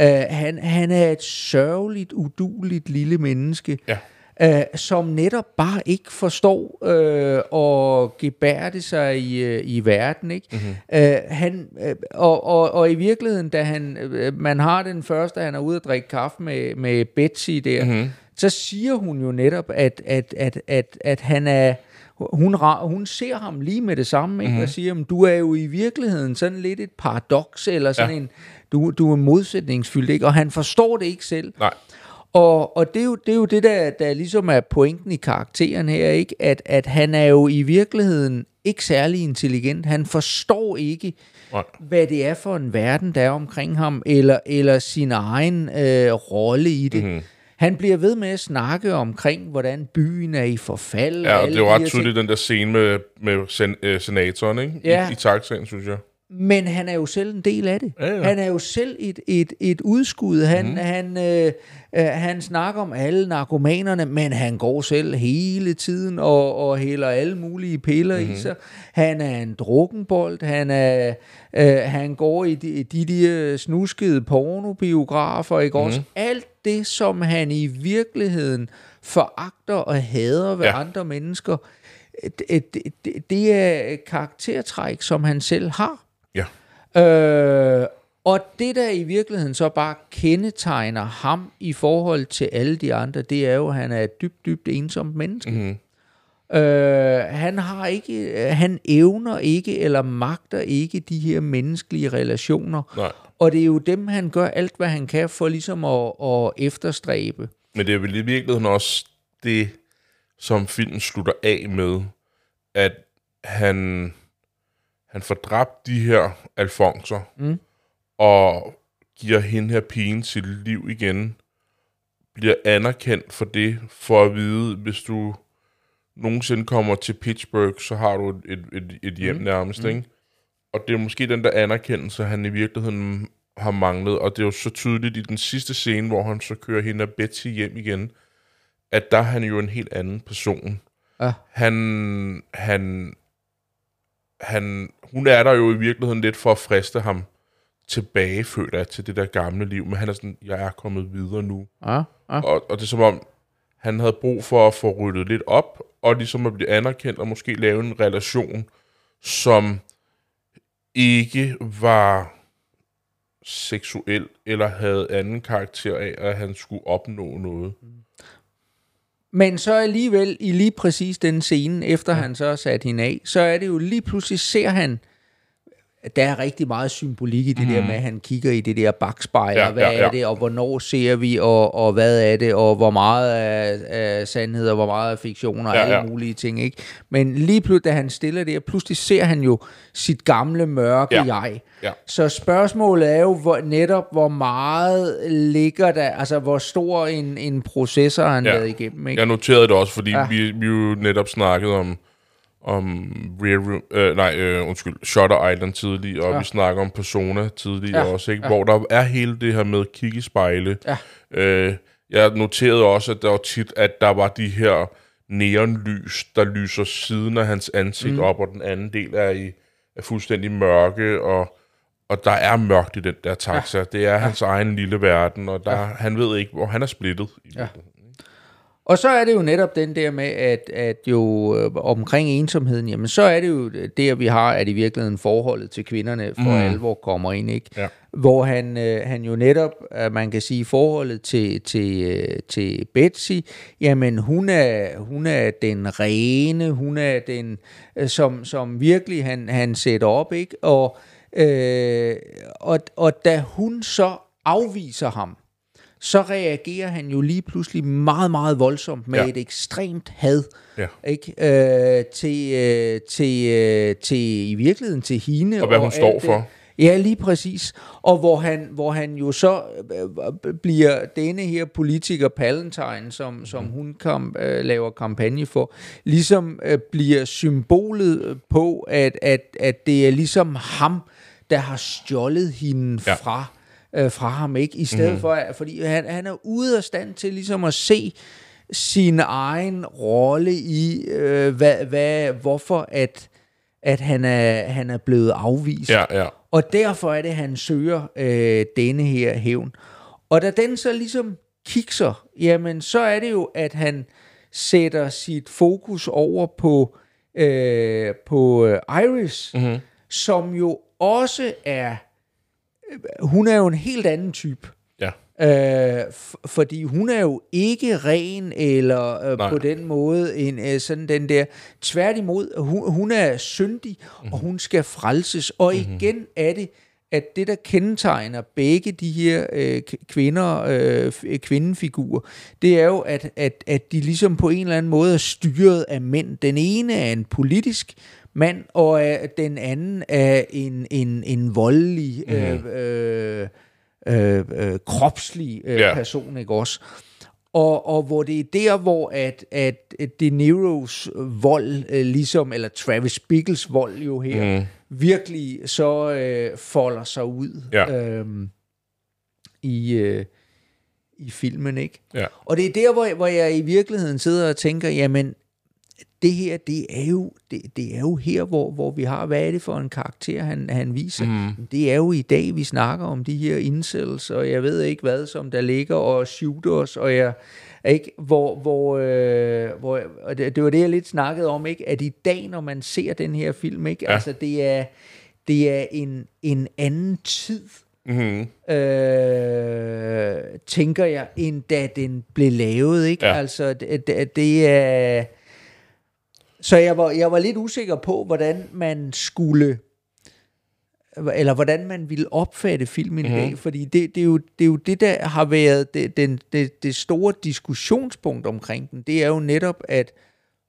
S3: Uh, han, han er et sørgeligt, uduligt lille menneske,
S2: Ja.
S3: Uh, som netop bare ikke forstår uh, at gebærde sig i, uh, i verden. Ikke? Mm-hmm. Uh, han, uh, og, og, og i virkeligheden, da han, uh, man har den første, han er ude at drikke kaffe med, med Betsy der, mm-hmm. så siger hun jo netop, at, at, at, at, at han er hun, hun ser ham lige med det samme, ikke? Mm-hmm. og siger, du er jo i virkeligheden sådan lidt et paradoks, eller sådan ja. en, du, du er modsætningsfyldt, ikke? og han forstår det ikke selv.
S2: Nej.
S3: Og, og det, er jo, det er jo det, der, der ligesom er pointen i karakteren her, ikke? At, at han er jo i virkeligheden ikke særlig intelligent. Han forstår ikke,
S2: Nej.
S3: hvad det er for en verden, der er omkring ham, eller, eller sin egen øh, rolle i det. Mm-hmm. Han bliver ved med at snakke omkring, hvordan byen er i forfald.
S2: Ja, og det er jo ret tydeligt, den der scene med, med sen, øh, senatoren, ikke?
S3: Ja.
S2: I, i taxaen, synes jeg.
S3: Men han er jo selv en del af det.
S2: Ja, ja.
S3: Han er jo selv et, et, et udskud. Han, mm. han, øh, øh, han snakker om alle narkomanerne, men han går selv hele tiden og, og hælder alle mulige piller mm. i sig. Han er en drukkenbold. Han, er, øh, han går i de, de, de snuskede pornobiografer. Ikke? Mm. Også alt det, som han i virkeligheden foragter og hader ved
S2: Ja.
S3: andre mennesker, det, det, det, det er karaktertræk, som han selv har. Øh, og det, der i virkeligheden så bare kendetegner ham i forhold til alle de andre, det er jo, at han er et dybt, dybt ensomt menneske. Mm-hmm. Øh, han har ikke, han evner ikke eller magter ikke de her menneskelige relationer.
S2: Nej.
S3: Og det er jo dem, han gør alt, hvad han kan for ligesom at, at efterstræbe.
S2: Men det er vel i virkeligheden også det, som filmen slutter af med, at han, han får dræbt de her alfonser, mm. og giver hende her pigen sit liv igen, bliver anerkendt for det, for at vide, hvis du nogensinde kommer til Pittsburgh, så har du et, et, et, hjem mm. nærmest, mm. ikke? Og det er måske den der anerkendelse, han i virkeligheden har manglet, og det er jo så tydeligt i den sidste scene, hvor han så kører hende og Betsy hjem igen, at der er han jo en helt anden person.
S3: Ja.
S2: Han, han, han, hun er der jo i virkeligheden lidt for at friste ham tilbage, føler jeg, til det der gamle liv, men han er sådan, jeg er kommet videre nu.
S3: Ja, ja.
S2: Og, og det er som om, han havde brug for at få ryddet lidt op, og ligesom at blive anerkendt, og måske lave en relation, som ikke var seksuel, eller havde anden karakter af, at han skulle opnå noget.
S3: Men så alligevel, i lige præcis den scene, efter ja. han så har sat hende af, så er det jo lige pludselig, ser han, der er rigtig meget symbolik i det mm. der med, at han kigger i det der bagspejl,
S2: Ja,
S3: hvad
S2: ja, ja.
S3: er det, og hvornår ser vi, og, og hvad er det, og hvor meget af, af sandhed, og hvor meget af fiktion, og
S2: Ja,
S3: alle
S2: ja.
S3: mulige ting, ikke? Men lige pludselig, da han stiller det, pludselig ser han jo sit gamle, mørke
S2: Ja.
S3: jeg.
S2: Ja.
S3: Så spørgsmålet er jo hvor, netop, hvor meget ligger der, altså hvor stor en, en processor han
S2: Ja.
S3: været igennem, ikke?
S2: Jeg noterede det også, fordi
S3: ja.
S2: vi, vi jo netop snakkede om, om Rear Room, øh, nej, øh, undskyld, Shutter Island tidligere, og
S3: Ja.
S2: vi snakker om Persona tidligere
S3: Ja.
S2: også, ikke?
S3: Ja.
S2: hvor der er hele det her med kigge i spejle.
S3: Ja.
S2: Øh, jeg noterede også, at der var tit, at der var de her neonlys, der lyser siden af hans ansigt mm. op, og den anden del er, i, er fuldstændig mørke, og, og der er mørkt i den der taxa. Ja. Det er hans egen lille verden, og der, ja. han ved ikke, hvor han er splittet. I
S3: Ja.
S2: ja.
S3: Og så er det jo netop den der med, at, at jo øh, omkring ensomheden, jamen så er det jo der, vi har, at i virkeligheden forholdet til kvinderne for mm. alvor kommer ind, ikke?
S2: Ja.
S3: Hvor han, øh, han jo netop, at man kan sige, forholdet til, til, øh, til Betsy, jamen hun er, hun er den rene, hun er den, øh, som, som virkelig han, han sætter op, ikke? Og, øh, og, og da hun så afviser ham, så reagerer han jo lige pludselig meget, meget voldsomt med
S2: Ja.
S3: et ekstremt had
S2: Ja.
S3: ikke? Øh, til, øh, til, øh, til, i virkeligheden til hende.
S2: Og hvad hun
S3: alt
S2: står
S3: det.
S2: for.
S3: Ja, lige præcis. Og hvor han, hvor han jo så øh, bliver denne her politiker Palantine, som, som hun kom, øh, laver kampagne for, ligesom øh, bliver symbolet på, at, at, at det er ligesom ham, der har stjålet hende
S2: ja.
S3: fra øh, fra ham, ikke? I stedet mm. for, fordi han, han er ude af stand til ligesom at se sin egen rolle i, øh, hvad, hvad, hvorfor at, at han, er, han er blevet afvist.
S2: Ja, ja.
S3: Og derfor er det, han søger øh, denne her hævn. Og da den så ligesom kikser, jamen så er det jo, at han sætter sit fokus over på, øh, på øh, Iris, mm-hmm. som jo også er, hun er jo en helt anden type.
S2: Ja.
S3: Øh, fordi hun er jo ikke ren eller øh,
S2: Nej.
S3: på den måde en øh, sådan den der tværtimod hun, hun er syndig mm. og hun skal frelses og mm. igen er det at det der kendetegner begge de her øh, kvinder øh, f- kvindefigurer det er jo at, at at de ligesom på en eller anden måde er styret af mænd den ene er en politisk mand og er, den anden er en en en voldelig øh, øh, øh, øh, kropslig øh, yeah. person, ikke også? Og, og hvor det er der, hvor at, at De Niros vold, øh, ligesom, eller Travis Bickles vold jo her, mm. virkelig så øh, folder sig ud
S2: Ja.
S3: øhm, i, øh, i filmen, ikke?
S2: Ja.
S3: Og det er der, hvor, hvor jeg i virkeligheden sidder og tænker, jamen, det her, det er jo, det, det er jo her, hvor, hvor vi har, hvad er det for en karakter, han, han viser? Mm. Det er jo i dag, vi snakker om de her incels, og jeg ved ikke hvad, som der ligger og shooters, og jeg, ikke, hvor, hvor, øh, hvor og det, det var det, jeg lidt snakkede om, ikke? at i dag, når man ser den her film, ikke?
S2: Ja.
S3: altså det er, det er en, en anden tid,
S2: Mm-hmm.
S3: øh, tænker jeg, end da den blev lavet, ikke?
S2: Ja.
S3: Altså, det, det, det er... Så jeg var, jeg var lidt usikker på, hvordan man skulle eller hvordan man ville opfatte filmen i dag, fordi det, det, er jo, det er jo det, der har været det, den, det, det store diskussionspunkt omkring den, det er jo netop, at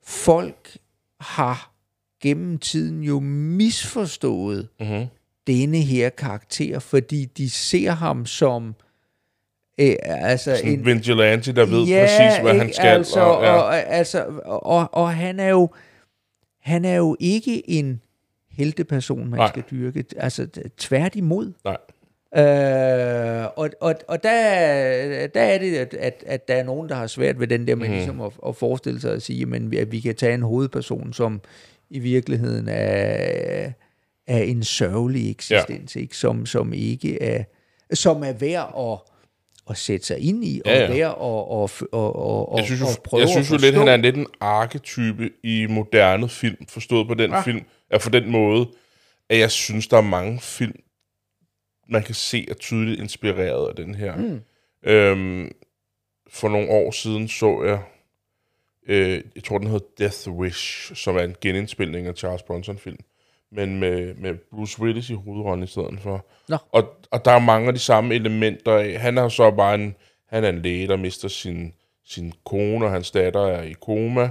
S3: folk har gennem tiden jo misforstået
S2: Mm-hmm.
S3: denne her karakter, fordi de ser ham som øh, altså
S2: Sådan en vigilante, der ved
S3: Ja,
S2: præcis, hvad han
S3: ikke?
S2: skal.
S3: Altså,
S2: og, ja.
S3: og, altså, og, og han er jo han er jo ikke en helteperson, man
S2: Nej.
S3: Skal dyrke. Altså tværtimod.
S2: Nej.
S3: Øh, og, og, og der, der er det, at, at, at der er nogen, der har svært ved den der med mm. ligesom at, at forestille sig at sige, men at vi kan tage en hovedperson, som i virkeligheden er, er en sørgelig eksistens, ja. ikke? Som, som ikke er, som er værd at, at sætte sig ind i, og
S2: Ja, ja.
S3: værd at, at, at, at,
S2: Jeg synes, jo,
S3: at prøve
S2: jeg synes jo lidt, han er lidt en arketype i moderne film, forstået på den
S3: Ah.
S2: film, ja, for den måde, at jeg synes, der er mange film, man kan se er tydeligt inspireret af den her. Mm. Øhm, for nogle år siden så jeg, øh, jeg tror den hed Death Wish, som er en genindspilning af Charles Bronson-film, men med, med Bruce Willis i hovedrollen i stedet for.
S3: Nå.
S2: Og, og der er mange af de samme elementer af. Han er så bare en, han er en læge, der mister sin, sin kone, og hans datter er i koma.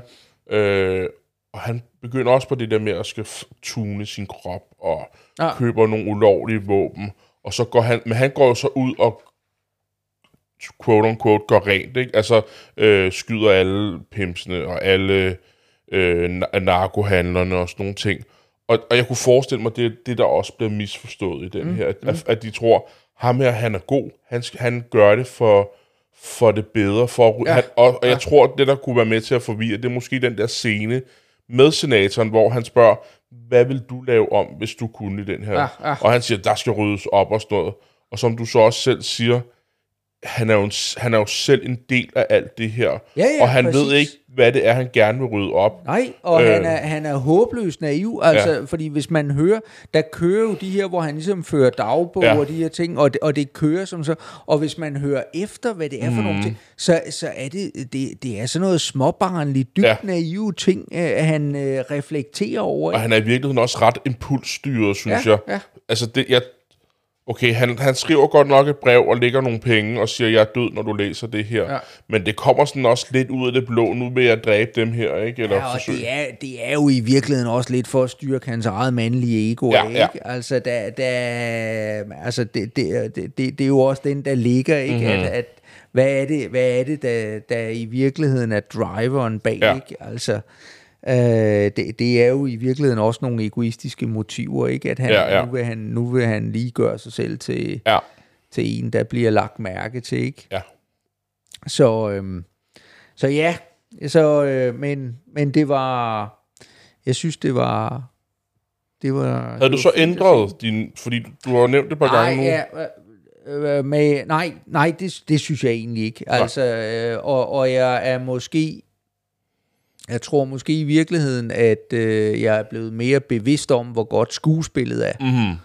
S2: Øh, og han begynder også på det der med at skal tune sin krop, og
S3: ah.
S2: køber nogle ulovlige våben. Og så går han, men han går jo så ud og quote on quote går rent, ikke? Altså øh, skyder alle pimsene og alle øh, na- narkohandlerne og sådan nogle ting. Og, og jeg kunne forestille mig, det er det, der også bliver misforstået i den mm, her, at, at de tror, ham her, han er god, han, han gør det for, for det bedre, for, ja,
S3: Ja,
S2: han, og, og
S3: ja.
S2: jeg tror, at det, der kunne være med til at forvirre, det er måske den der scene med senatoren, hvor han spørger, hvad vil du lave om, hvis du kunne i den her?
S3: Ja, ja.
S2: Og han siger, der skal ryddes op og sådan noget. Og som du så også selv siger, han er, jo, han er jo selv en del af alt det her.
S3: Ja, ja,
S2: og han
S3: præcis.
S2: ved ikke, hvad det er, han gerne vil rydde op.
S3: Nej, og øh. Han, er, han er håbløst naiv, altså, ja. fordi hvis man hører, der kører jo de her, hvor han ligesom fører dagbog ja. Og de her ting, og det, og det kører som så, og hvis man hører efter, hvad det er for mm. nogle ting, så, så er det, det, det er sådan noget småbarnligt, dybt ja.
S2: Ja.
S3: naive ting, øh, han øh, reflekterer over.
S2: Og
S3: ikke?
S2: han er i virkeligheden også ret impulsstyret, synes
S3: Ja,
S2: jeg.
S3: ja.
S2: Altså, det, jeg, okay, han, han skriver godt nok et brev og lægger nogle penge og siger, jeg er død, når du læser det her.
S3: Ja.
S2: Men det kommer sådan også lidt ud af det blå. Nu vil jeg dræbe dem her, ikke? Eller
S3: Ja, og det er, det er jo i virkeligheden også lidt for at styrke hans eget mandlige ego,
S2: Ja,
S3: ikke?
S2: ja.
S3: Altså, der, der, altså det, det, det, det, det er jo også den, der ligger, ikke?
S2: Mhm.
S3: Mm-hmm. At, at, hvad er det, hvad er det der, der i virkeligheden er driveren bag,
S2: Ja.
S3: ikke? Altså, øh, det, det er jo i virkeligheden også nogle egoistiske motiver, ikke? At han,
S2: Ja, ja.
S3: Nu, vil han, nu vil han lige gøre sig selv til,
S2: Ja,
S3: til en, der bliver lagt mærke til, ikke?
S2: ja.
S3: Så, øhm, så ja, så, øh, men, men det var, jeg synes, det var, det var...
S2: Havde du så ændret din... Fordi du har nævnt det et par gange nu.
S3: ja, øh, øh, med, nej, nej det, det synes jeg egentlig ikke. Altså, øh, og, og jeg er måske, jeg tror måske i virkeligheden, at øh, jeg er blevet mere bevidst om, hvor godt skuespillet er.
S2: Mm-hmm.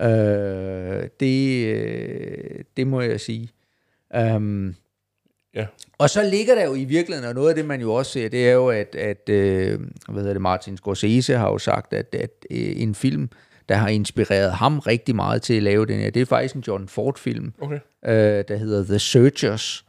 S3: Øh, det, øh, det må jeg sige. Um,
S2: Ja.
S3: og så ligger der jo i virkeligheden, og noget af det, man jo også ser, det er jo, at, at øh, hvad hedder det, Martin Scorsese har jo sagt, at, at øh, en film, der har inspireret ham rigtig meget til at lave den her, det er faktisk en John Ford-film,
S2: Okay.
S3: øh, der hedder The Searchers.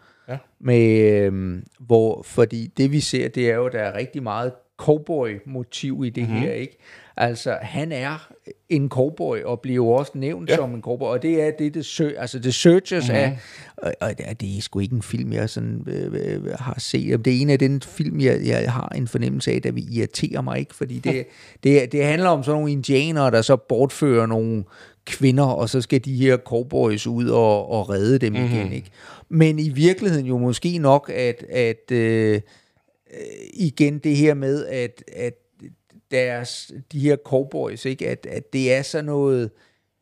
S3: Med, øh, hvor, fordi det vi ser, det er jo, der er rigtig meget cowboy-motiv i det
S2: Mhm.
S3: mm-hmm. her, ikke? Altså, han er en cowboy, og bliver jo også nævnt
S2: Ja.
S3: som en cowboy, og det er det, det sø, altså The Searchers
S2: Mhm.
S3: mm-hmm. er, og, og det er- det er sgu ikke en film, jeg sådan, øh, øh, har set. Det er en af den film, jeg, jeg har en fornemmelse af, der vil irritere mig, ikke? Fordi det, [LAUGHS] det, det handler om sådan nogle indianere, der så bortfører nogle kvinder, og så skal de her cowboys ud og, og redde dem mm-hmm. igen, ikke? Men i virkeligheden jo måske nok, at, at øh, øh, igen det her med, at, at deres, de her cowboys, ikke? At, at det er sådan noget,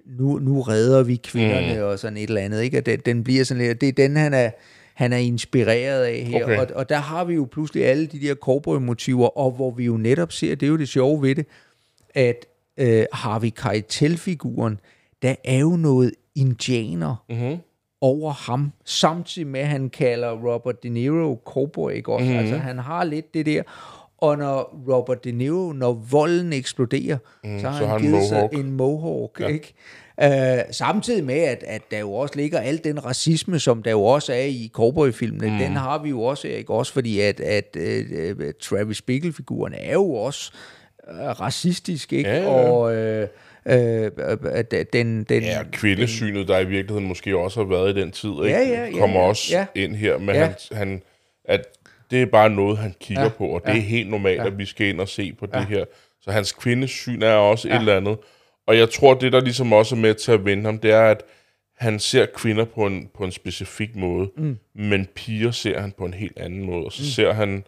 S3: nu, nu redder vi kvinderne mm. og sådan et eller andet, ikke? At den, den bliver sådan lidt, det er den, han er, han er inspireret af her,
S2: Okay.
S3: og, og der har vi jo pludselig alle de der cowboy-motiver, og hvor vi jo netop ser, det er jo det sjove ved det, at øh, Harvey Keitel-figuren, der er jo noget indianer
S2: Mm-hmm.
S3: over ham, samtidig med, at han kalder Robert De Niro cowboy, ikke også? Mm-hmm. Altså, han har lidt det der, og når Robert De Niro, når volden eksploderer, mm, så har
S2: så
S3: han,
S2: han
S3: givet sig
S2: mohawk.
S3: en mohawk, ja. ikke? Uh, samtidig med, at, at der jo også ligger al den racisme, som der jo også er i cowboyfilmene, mm. den har vi jo også, ikke? Også fordi, at, at uh, Travis Bickle-figuren er jo også uh, racistisk, ikke?
S2: Ja, ja.
S3: Og øh, øh, øh, den, den,
S2: Ja, kvindesynet, der i virkeligheden måske også har været i den tid, ikke?
S3: Ja, ja, ja,
S2: kommer
S3: ja,
S2: også
S3: ja.
S2: ind her, men
S3: Ja.
S2: han, han, at det er bare noget, han kigger
S3: Ja,
S2: på, og det
S3: ja.
S2: er helt normalt, at vi skal ind og se på det her. Så hans kvindesyn er også
S3: Ja.
S2: et eller andet. Og jeg tror, det der ligesom også er med til at vende ham, det er, at han ser kvinder på en, på en specifik måde, mm. men piger ser han på en helt anden måde. Og så mm. ser han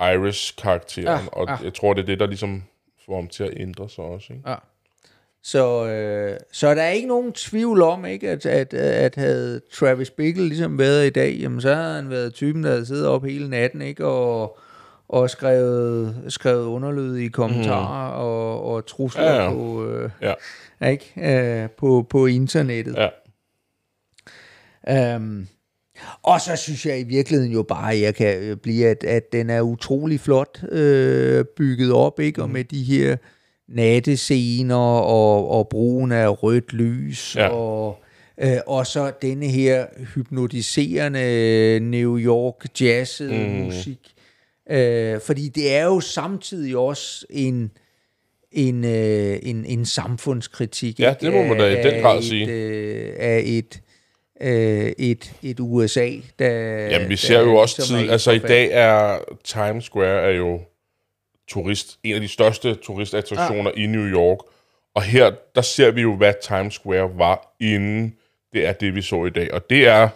S2: Iris-karakteren,
S3: Ja,
S2: og
S3: ja.
S2: jeg tror, det er det, der ligesom får ham til at ændre sig også. Ikke?
S3: Ja. Så, øh, så der er ikke nogen tvivl om, ikke, at, at, at havde Travis Bickle ligesom været i dag, jamen, så havde han været typen, der havde siddet op hele natten ikke, og, og skrevet, skrevet underlydige kommentarer mm. og, og trusler
S2: Ja, ja.
S3: På, øh,
S2: Ja,
S3: ikke, øh, på, på internettet.
S2: ja.
S3: Um, og så synes jeg i virkeligheden jo bare, at jeg kan øh, blive, at, at den er utrolig flot øh, bygget op, ikke? Og med de her nattescener og, og brugen af rødt lys
S2: Ja.
S3: og øh, og så denne her hypnotiserende New York jazz mm. musik. Øh, fordi det er jo samtidig også en en, øh, en, en samfundskritik
S2: Ja, det må man da i
S3: Af-
S2: den
S3: af
S2: grad
S3: et,
S2: sige.
S3: Øh, af et, øh, et, et USA, der...
S2: Jamen, vi
S3: der
S2: ser jo også tid, altså i dag er Times Square er jo turist, en af de største turistattraktioner i New York. Og her, der ser vi jo, hvad Times Square var inden det er det, vi så i dag. Og det er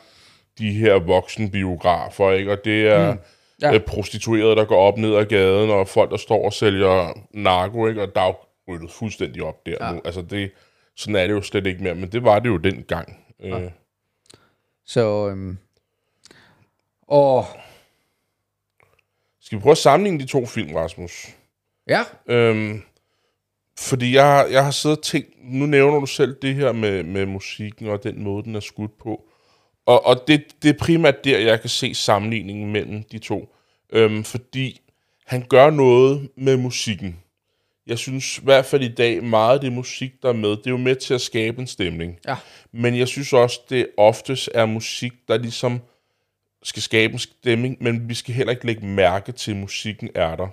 S2: de her voksne biografer, ikke? Og det er mm.
S3: Ja.
S2: ja. prostituerede, der går op ned ad gaden, og folk, der står og sælger narko, ikke? Og der er ryddet fuldstændig op der
S3: ja.
S2: nu. Altså, det, sådan er det jo slet ikke mere, men det var det jo dengang. Ja. Øh,
S3: Så, øhm, og
S2: Skal vi prøve at sammenligne de to film, Rasmus?
S3: ja,
S2: Øhm, fordi jeg, har- jeg har siddet og tænkt, nu nævner du selv det her med, med musikken og den måde, den er skudt på. Og, og det, det er primært der, jeg kan se sammenligningen mellem de to. Øhm, fordi han gør noget med musikken. Jeg synes i hvert fald i dag, meget af det musik, der er med, det er jo med til at skabe en stemning.
S3: Ja.
S2: Men jeg synes også, det oftest er musik, der ligesom skal skabe en stemning, men vi skal heller ikke lægge mærke til, at musikken er der.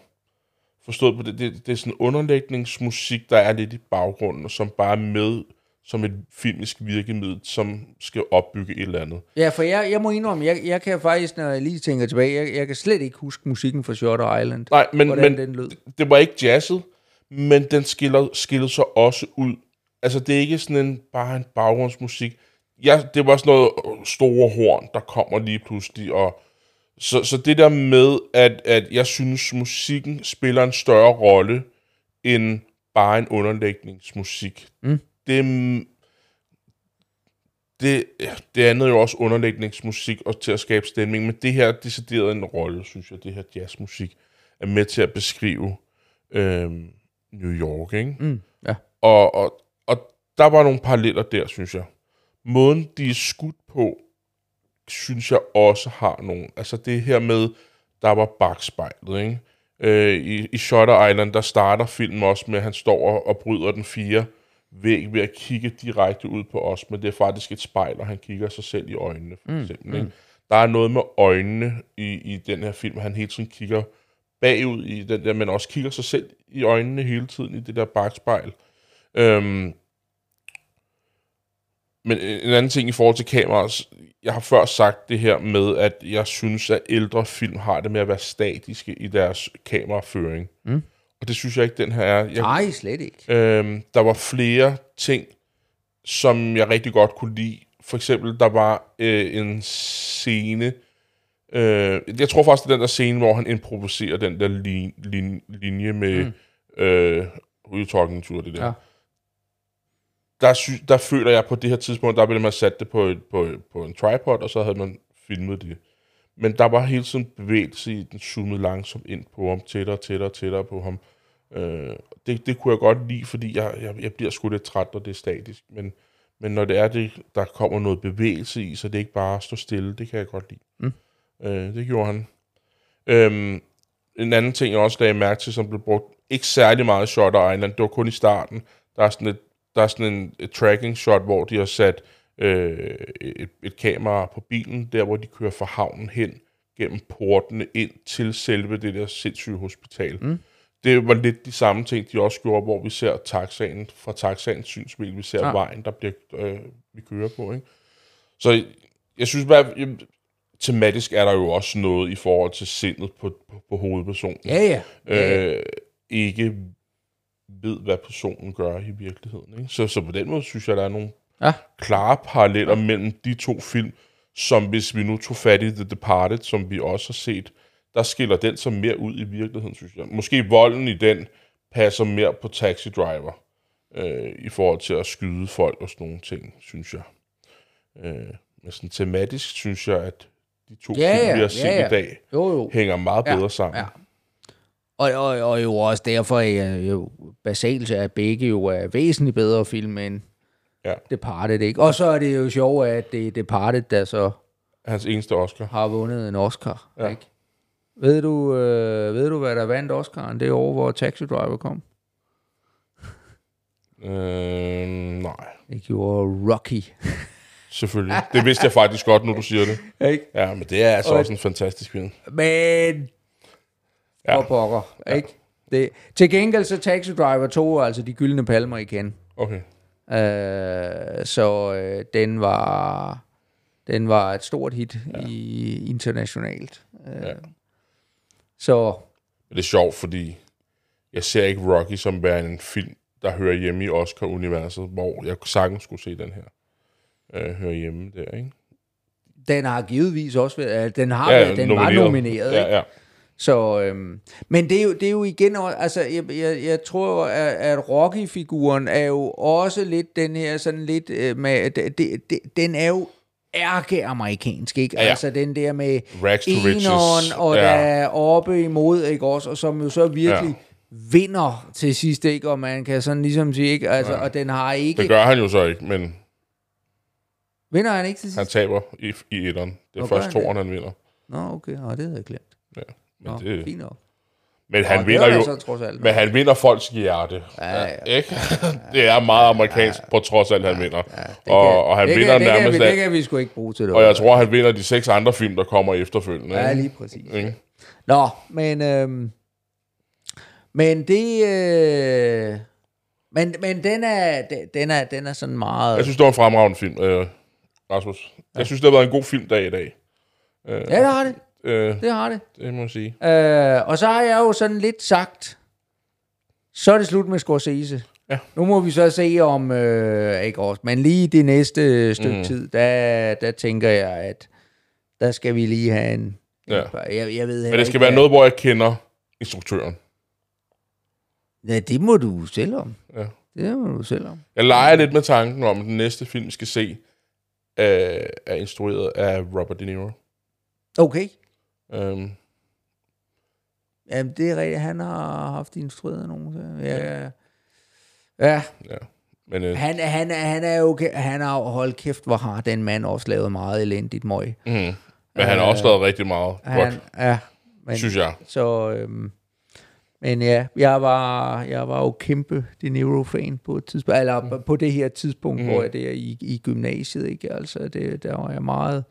S2: Forstået på det, det, det er sådan underlægningsmusik, der er lidt i baggrunden, som bare er med som et filmisk virkemiddel, som skal opbygge et eller andet.
S3: ja for jeg, jeg må indrømme, jeg, jeg kan faktisk, når jeg lige tænker tilbage, jeg, jeg kan slet ikke huske musikken fra Shutter Island.
S2: Nej, men,
S3: hvordan
S2: men
S3: den lød.
S2: det var ikke jazzet, men den skiller, skiller sig også ud. Altså, det er ikke sådan en, bare en baggrundsmusik. Ja, det var sådan noget øh, store horn, der kommer lige pludselig, og så, så det der med, at, at jeg synes, musikken spiller en større rolle end bare en underlægningsmusik.
S3: Mm.
S2: Det, det, det andet er jo også underlægningsmusik og til at skabe stemning, men det her er decideret en rolle, synes jeg, det her jazzmusik er med til at beskrive øhm, New York, ikke?
S3: Mm, ja.
S2: Og, og, og der var nogle paralleller der, synes jeg. Måden, de er skudt på, synes jeg også har nogle. Altså det her med, der var bagspejlet, ikke? Øh, i, I Shutter Island, der starter filmen også med, at han står og, og bryder den fire væg ved at kigge direkte ud på os, men det er faktisk et spejl, og han kigger sig selv i øjnene, for eksempel. Mm, ikke? Der er noget med øjnene i, i den her film, han hele tiden kigger bagud i den der, men også kigger sig selv i øjnene hele tiden i det der bagspejl. Øhm, men en anden ting i forhold til kameraet, jeg har før sagt det her med, at jeg synes, at ældre film har det med at være statiske i deres kameraføring.
S3: Mm.
S2: Og det synes jeg ikke, den her er. Jeg,
S3: Nej, slet ikke.
S2: Øhm, der var flere ting, som jeg rigtig godt kunne lide. For eksempel, der var øh, en scene, øh, jeg tror faktisk, det er den der scene, hvor han improviserer den der lin, lin, linje med, mm. øh, who you talking to, det der.
S3: Ja.
S2: Der, sy, der føler jeg på det her tidspunkt, der ville man sat det på, et, på, på en tripod, og så havde man filmet det. Men der var hele tiden bevægelse i, den zoomede langsomt ind på ham, tættere, tættere, tættere på ham. Øh, det, det kunne jeg godt lide, fordi jeg, jeg, jeg bliver sgu lidt træt, når det er statisk. Men, men når det er det, der kommer noget bevægelse i, så det ikke bare står stille, det kan jeg godt lide.
S3: Mm.
S2: Øh, det gjorde han. Øhm, en anden ting, jeg også lagde mærke til, som blev brugt ikke særlig meget Shutter Island, det var kun i starten. Der er sådan et, der er sådan en et tracking shot, hvor de har sat øh, et, et kamera på bilen, der hvor de kører fra havnen hen, gennem portene ind til selve det der sindssyge hospital.
S3: Mm.
S2: Det var lidt de samme ting, de også gjorde, hvor vi ser taxaen, fra taxaens synsvinkel, vi ser
S3: Ja.
S2: ja. vejen, der bliver, øh, vi kører på. Ikke? Så jeg synes bare, jeg, tematisk er der jo også noget i forhold til sindet på, på, på hovedpersonen.
S3: Ja, ja. ja, ja.
S2: Øh, ikke ved, hvad personen gør i virkeligheden. Ikke? Så, så på den måde synes jeg, der er nogle
S3: Ja.
S2: klare paralleller mellem de to film, som hvis vi nu tog fat i The Departed, som vi også har set, der skiller den så mere ud i virkeligheden, synes jeg. Måske volden i den passer mere på Taxi Driver, øh, i forhold til at skyde folk og sådan nogle ting, synes jeg. Øh, men sådan tematisk synes jeg, at de to
S3: Ja,
S2: film,
S3: ja,
S2: vi har set
S3: ja, ja.
S2: i dag,
S3: Jo, jo.
S2: hænger meget
S3: Ja,
S2: bedre sammen.
S3: ja. Og, og, og jo også derfor er jo basalt er begge jo er væsentligt bedre film end
S2: Ja.
S3: Departed, ikke? Og så er det jo sjovt, at det er Departed, der så
S2: Hans eneste Oscar.
S3: har vundet en Oscar,
S2: Ja.
S3: ikke? Ved du, øh, ved du, hvad der vandt Oscaren det år, hvor Taxi Driver kom?
S2: Øh, nej,
S3: Det gjorde Rocky.
S2: Selvfølgelig. Det vidste jeg faktisk godt, nu du siger det.
S3: ikke?
S2: Ja, men det er altså
S3: Og-
S2: også en fantastisk film.
S3: Men
S2: Ja.
S3: for pokker, ikke? Det, til gengæld så Taxi Driver tog altså de gyldne palmer igen.
S2: Okay.
S3: Øh, så øh, den var den var et stort hit ja. i internationalt. Øh,
S2: Ja.
S3: Så
S2: det er sjovt, fordi jeg ser ikke Rocky som værende en film, der hører hjemme i Oscar-universet, hvor jeg sagtens skulle se den her. Øh, høre hjemme der, ikke?
S3: den har givetvis også været, den har ja, været, den nomineret. var nomineret. ikke?
S2: Ja, ja.
S3: Så, øhm, men det er, jo, det er jo igen, altså jeg, jeg, jeg tror, at, at Rocky-figuren er jo også lidt den her sådan lidt, øh, med, det, det, det, den er jo ærke amerikansk, ikke?
S2: Ja, ja.
S3: Altså den der med
S2: Rags
S3: eneren, og
S2: Ja.
S3: der er oppe imod, ikke også? Og som jo så virkelig
S2: Ja.
S3: vinder til sidst, ikke? Og man kan sådan ligesom sige, ikke? Altså, og den har ikke...
S2: Det gør han jo så ikke, men
S3: Vinder han ikke til sidst?
S2: han taber i, i etteren. Det er
S3: gør
S2: først
S3: han det?
S2: toeren, han vinder.
S3: Nå, okay. Nå, det havde jeg glemt.
S2: Ja. Men,
S3: Nå,
S2: det,
S3: fint nok.
S2: men han
S3: Nå,
S2: vinder jo...
S3: så trods alt.
S2: Men han vinder folks hjerte.
S3: Ja, ja.
S2: Ikke? [LAUGHS] det er meget amerikansk, på trods af, at han vinder.
S3: Det
S2: og,
S3: kan-
S2: og han
S3: det
S2: vinder
S3: kan, det kan,
S2: nærmest
S3: det kan vi sgu ikke bruge til det.
S2: Og jeg tror, han vinder de seks andre film, der kommer efterfølgende.
S3: Ja, lige præcis.
S2: Ikke?
S3: Nå, men... Øhm, men det... Øh, men, men den er, den er, den er sådan meget...
S2: Jeg synes, det var en fremragende film, øh, Rasmus. Jeg synes, det har været en god filmdag i dag.
S3: ja, det har det.
S2: Øh,
S3: Det har det.
S2: det må jeg sige.
S3: Øh, og så har jeg jo sådan lidt sagt, så er det slut med Scorsese.
S2: Ja.
S3: Nu må vi så se om, øh, ikke også, men lige det næste stykke mm. tid, der, der tænker jeg, at der skal vi lige have en...
S2: Ja.
S3: Jeg, jeg ved
S2: Men det skal
S3: ikke,
S2: være noget, hvor jeg kender instruktøren.
S3: Ja, det må du selv om.
S2: Ja.
S3: Det må du selv om.
S2: Jeg leger lidt med tanken om, at den næste film, vi skal se, øh, er instrueret af Robert De Niro.
S3: Okay.
S2: Um,
S3: Jamen, det er rigtigt. Han har haft instrueret nogen. Ja, ja. ja.
S2: ja. Men øh,
S3: Han, han, er- han er okay. Han har holdt kæft, hvor har den mand også lavet meget elendigt møg.
S2: mm, men han har også lavet rigtig meget
S3: Øh, Han,
S2: godt,
S3: ja, men,
S2: synes jeg.
S3: Så, øhm, men ja, jeg var, jeg var jo kæmpe De Niro-fan på et tidspunkt, eller mm. på det her tidspunkt, mm. hvor jeg der i, i gymnasiet, ikke? Altså, det, der var jeg meget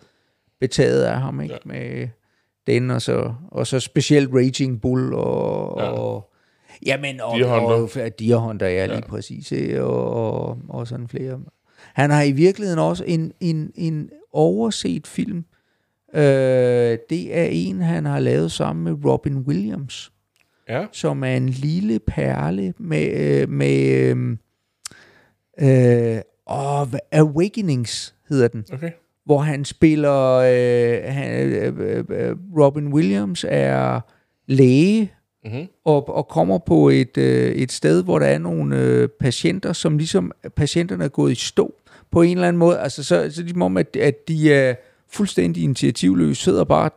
S3: betaget af ham, ikke?
S2: Ja.
S3: Med den, og så, og så specielt Raging Bull, og,
S2: Ja.
S3: og Jamen, og,
S2: Deer Hunter.
S3: og, og Deer Hunter, ja, lige
S2: Ja.
S3: præcis, og, og, og sådan flere. Han har i virkeligheden også en, en, en overset film, Øh, det er en, han har lavet sammen med Robin Williams,
S2: Ja,
S3: som er en lille perle med, øh, med øh, øh, åh, hvad- Awakenings hedder den,
S2: okay.
S3: hvor han spiller, øh, han, øh, øh, øh, Robin Williams er læge,
S2: Mm-hmm.
S3: og, og kommer på et, øh, et sted, hvor der er nogle øh, patienter, som ligesom patienterne er gået i stå på en eller anden måde. Altså så, så ligesom om, at, at de er fuldstændig initiativløse, sidder bare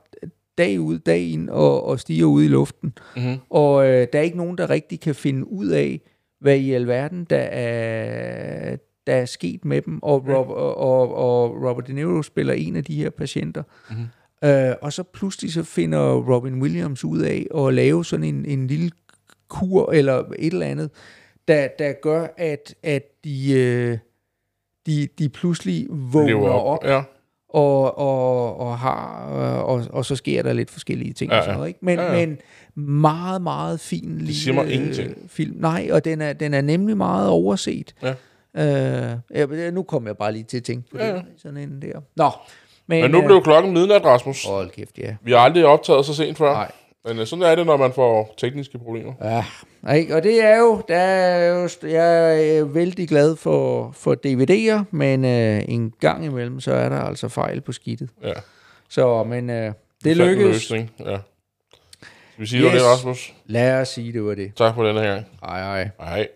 S3: dag ud, dag ind og, og stiger ud i luften.
S2: Mm-hmm.
S3: Og øh, der er ikke nogen, der rigtig kan finde ud af, hvad i alverden der er, der er sket med dem. Og, Rob, og, og, og Robert De Niro spiller en af de her patienter. Mm-hmm. Øh, og så pludselig så finder Robin Williams ud af at lave sådan en, en lille kur eller et eller andet, der, der gør, at, at de, øh, de, de pludselig vågner
S2: Lever
S3: op,
S2: op.
S3: op
S2: Ja.
S3: Og, og, og har øh, og, og så sker der lidt forskellige ting
S2: Ja,
S3: og sådan
S2: ja.
S3: noget, ikke? Men,
S2: Ja, ja.
S3: men meget, meget fin lille
S2: siger mig ingenting.
S3: øh, film. Nej, og den er, den er nemlig meget overset.
S2: Ja.
S3: Øh, ja, nu kommer jeg bare lige til at tænke på
S2: Ja,
S3: ja,
S2: ja.
S3: det. Sådan en der. Nå, men,
S2: Men nu
S3: øh,
S2: blev klokken midnat, Rasmus.
S3: Hold kæft, ja.
S2: Vi har aldrig optaget så sent før.
S3: Nej.
S2: Men øh, sådan er det, når man får tekniske problemer.
S3: Ja, ikke? og det er jo, der er jo, jeg er øh, vældig glad for, for DVD'er, men øh, en gang imellem, så er der altså fejl på skidtet.
S2: Ja.
S3: Så, men øh, det lykkedes.
S2: Løsning. Ja. Skal vi sige
S3: yes.
S2: Det, Rasmus?
S3: Lad os sige, det var det.
S2: Tak for denne her.
S3: Hej, hej.
S2: Hej.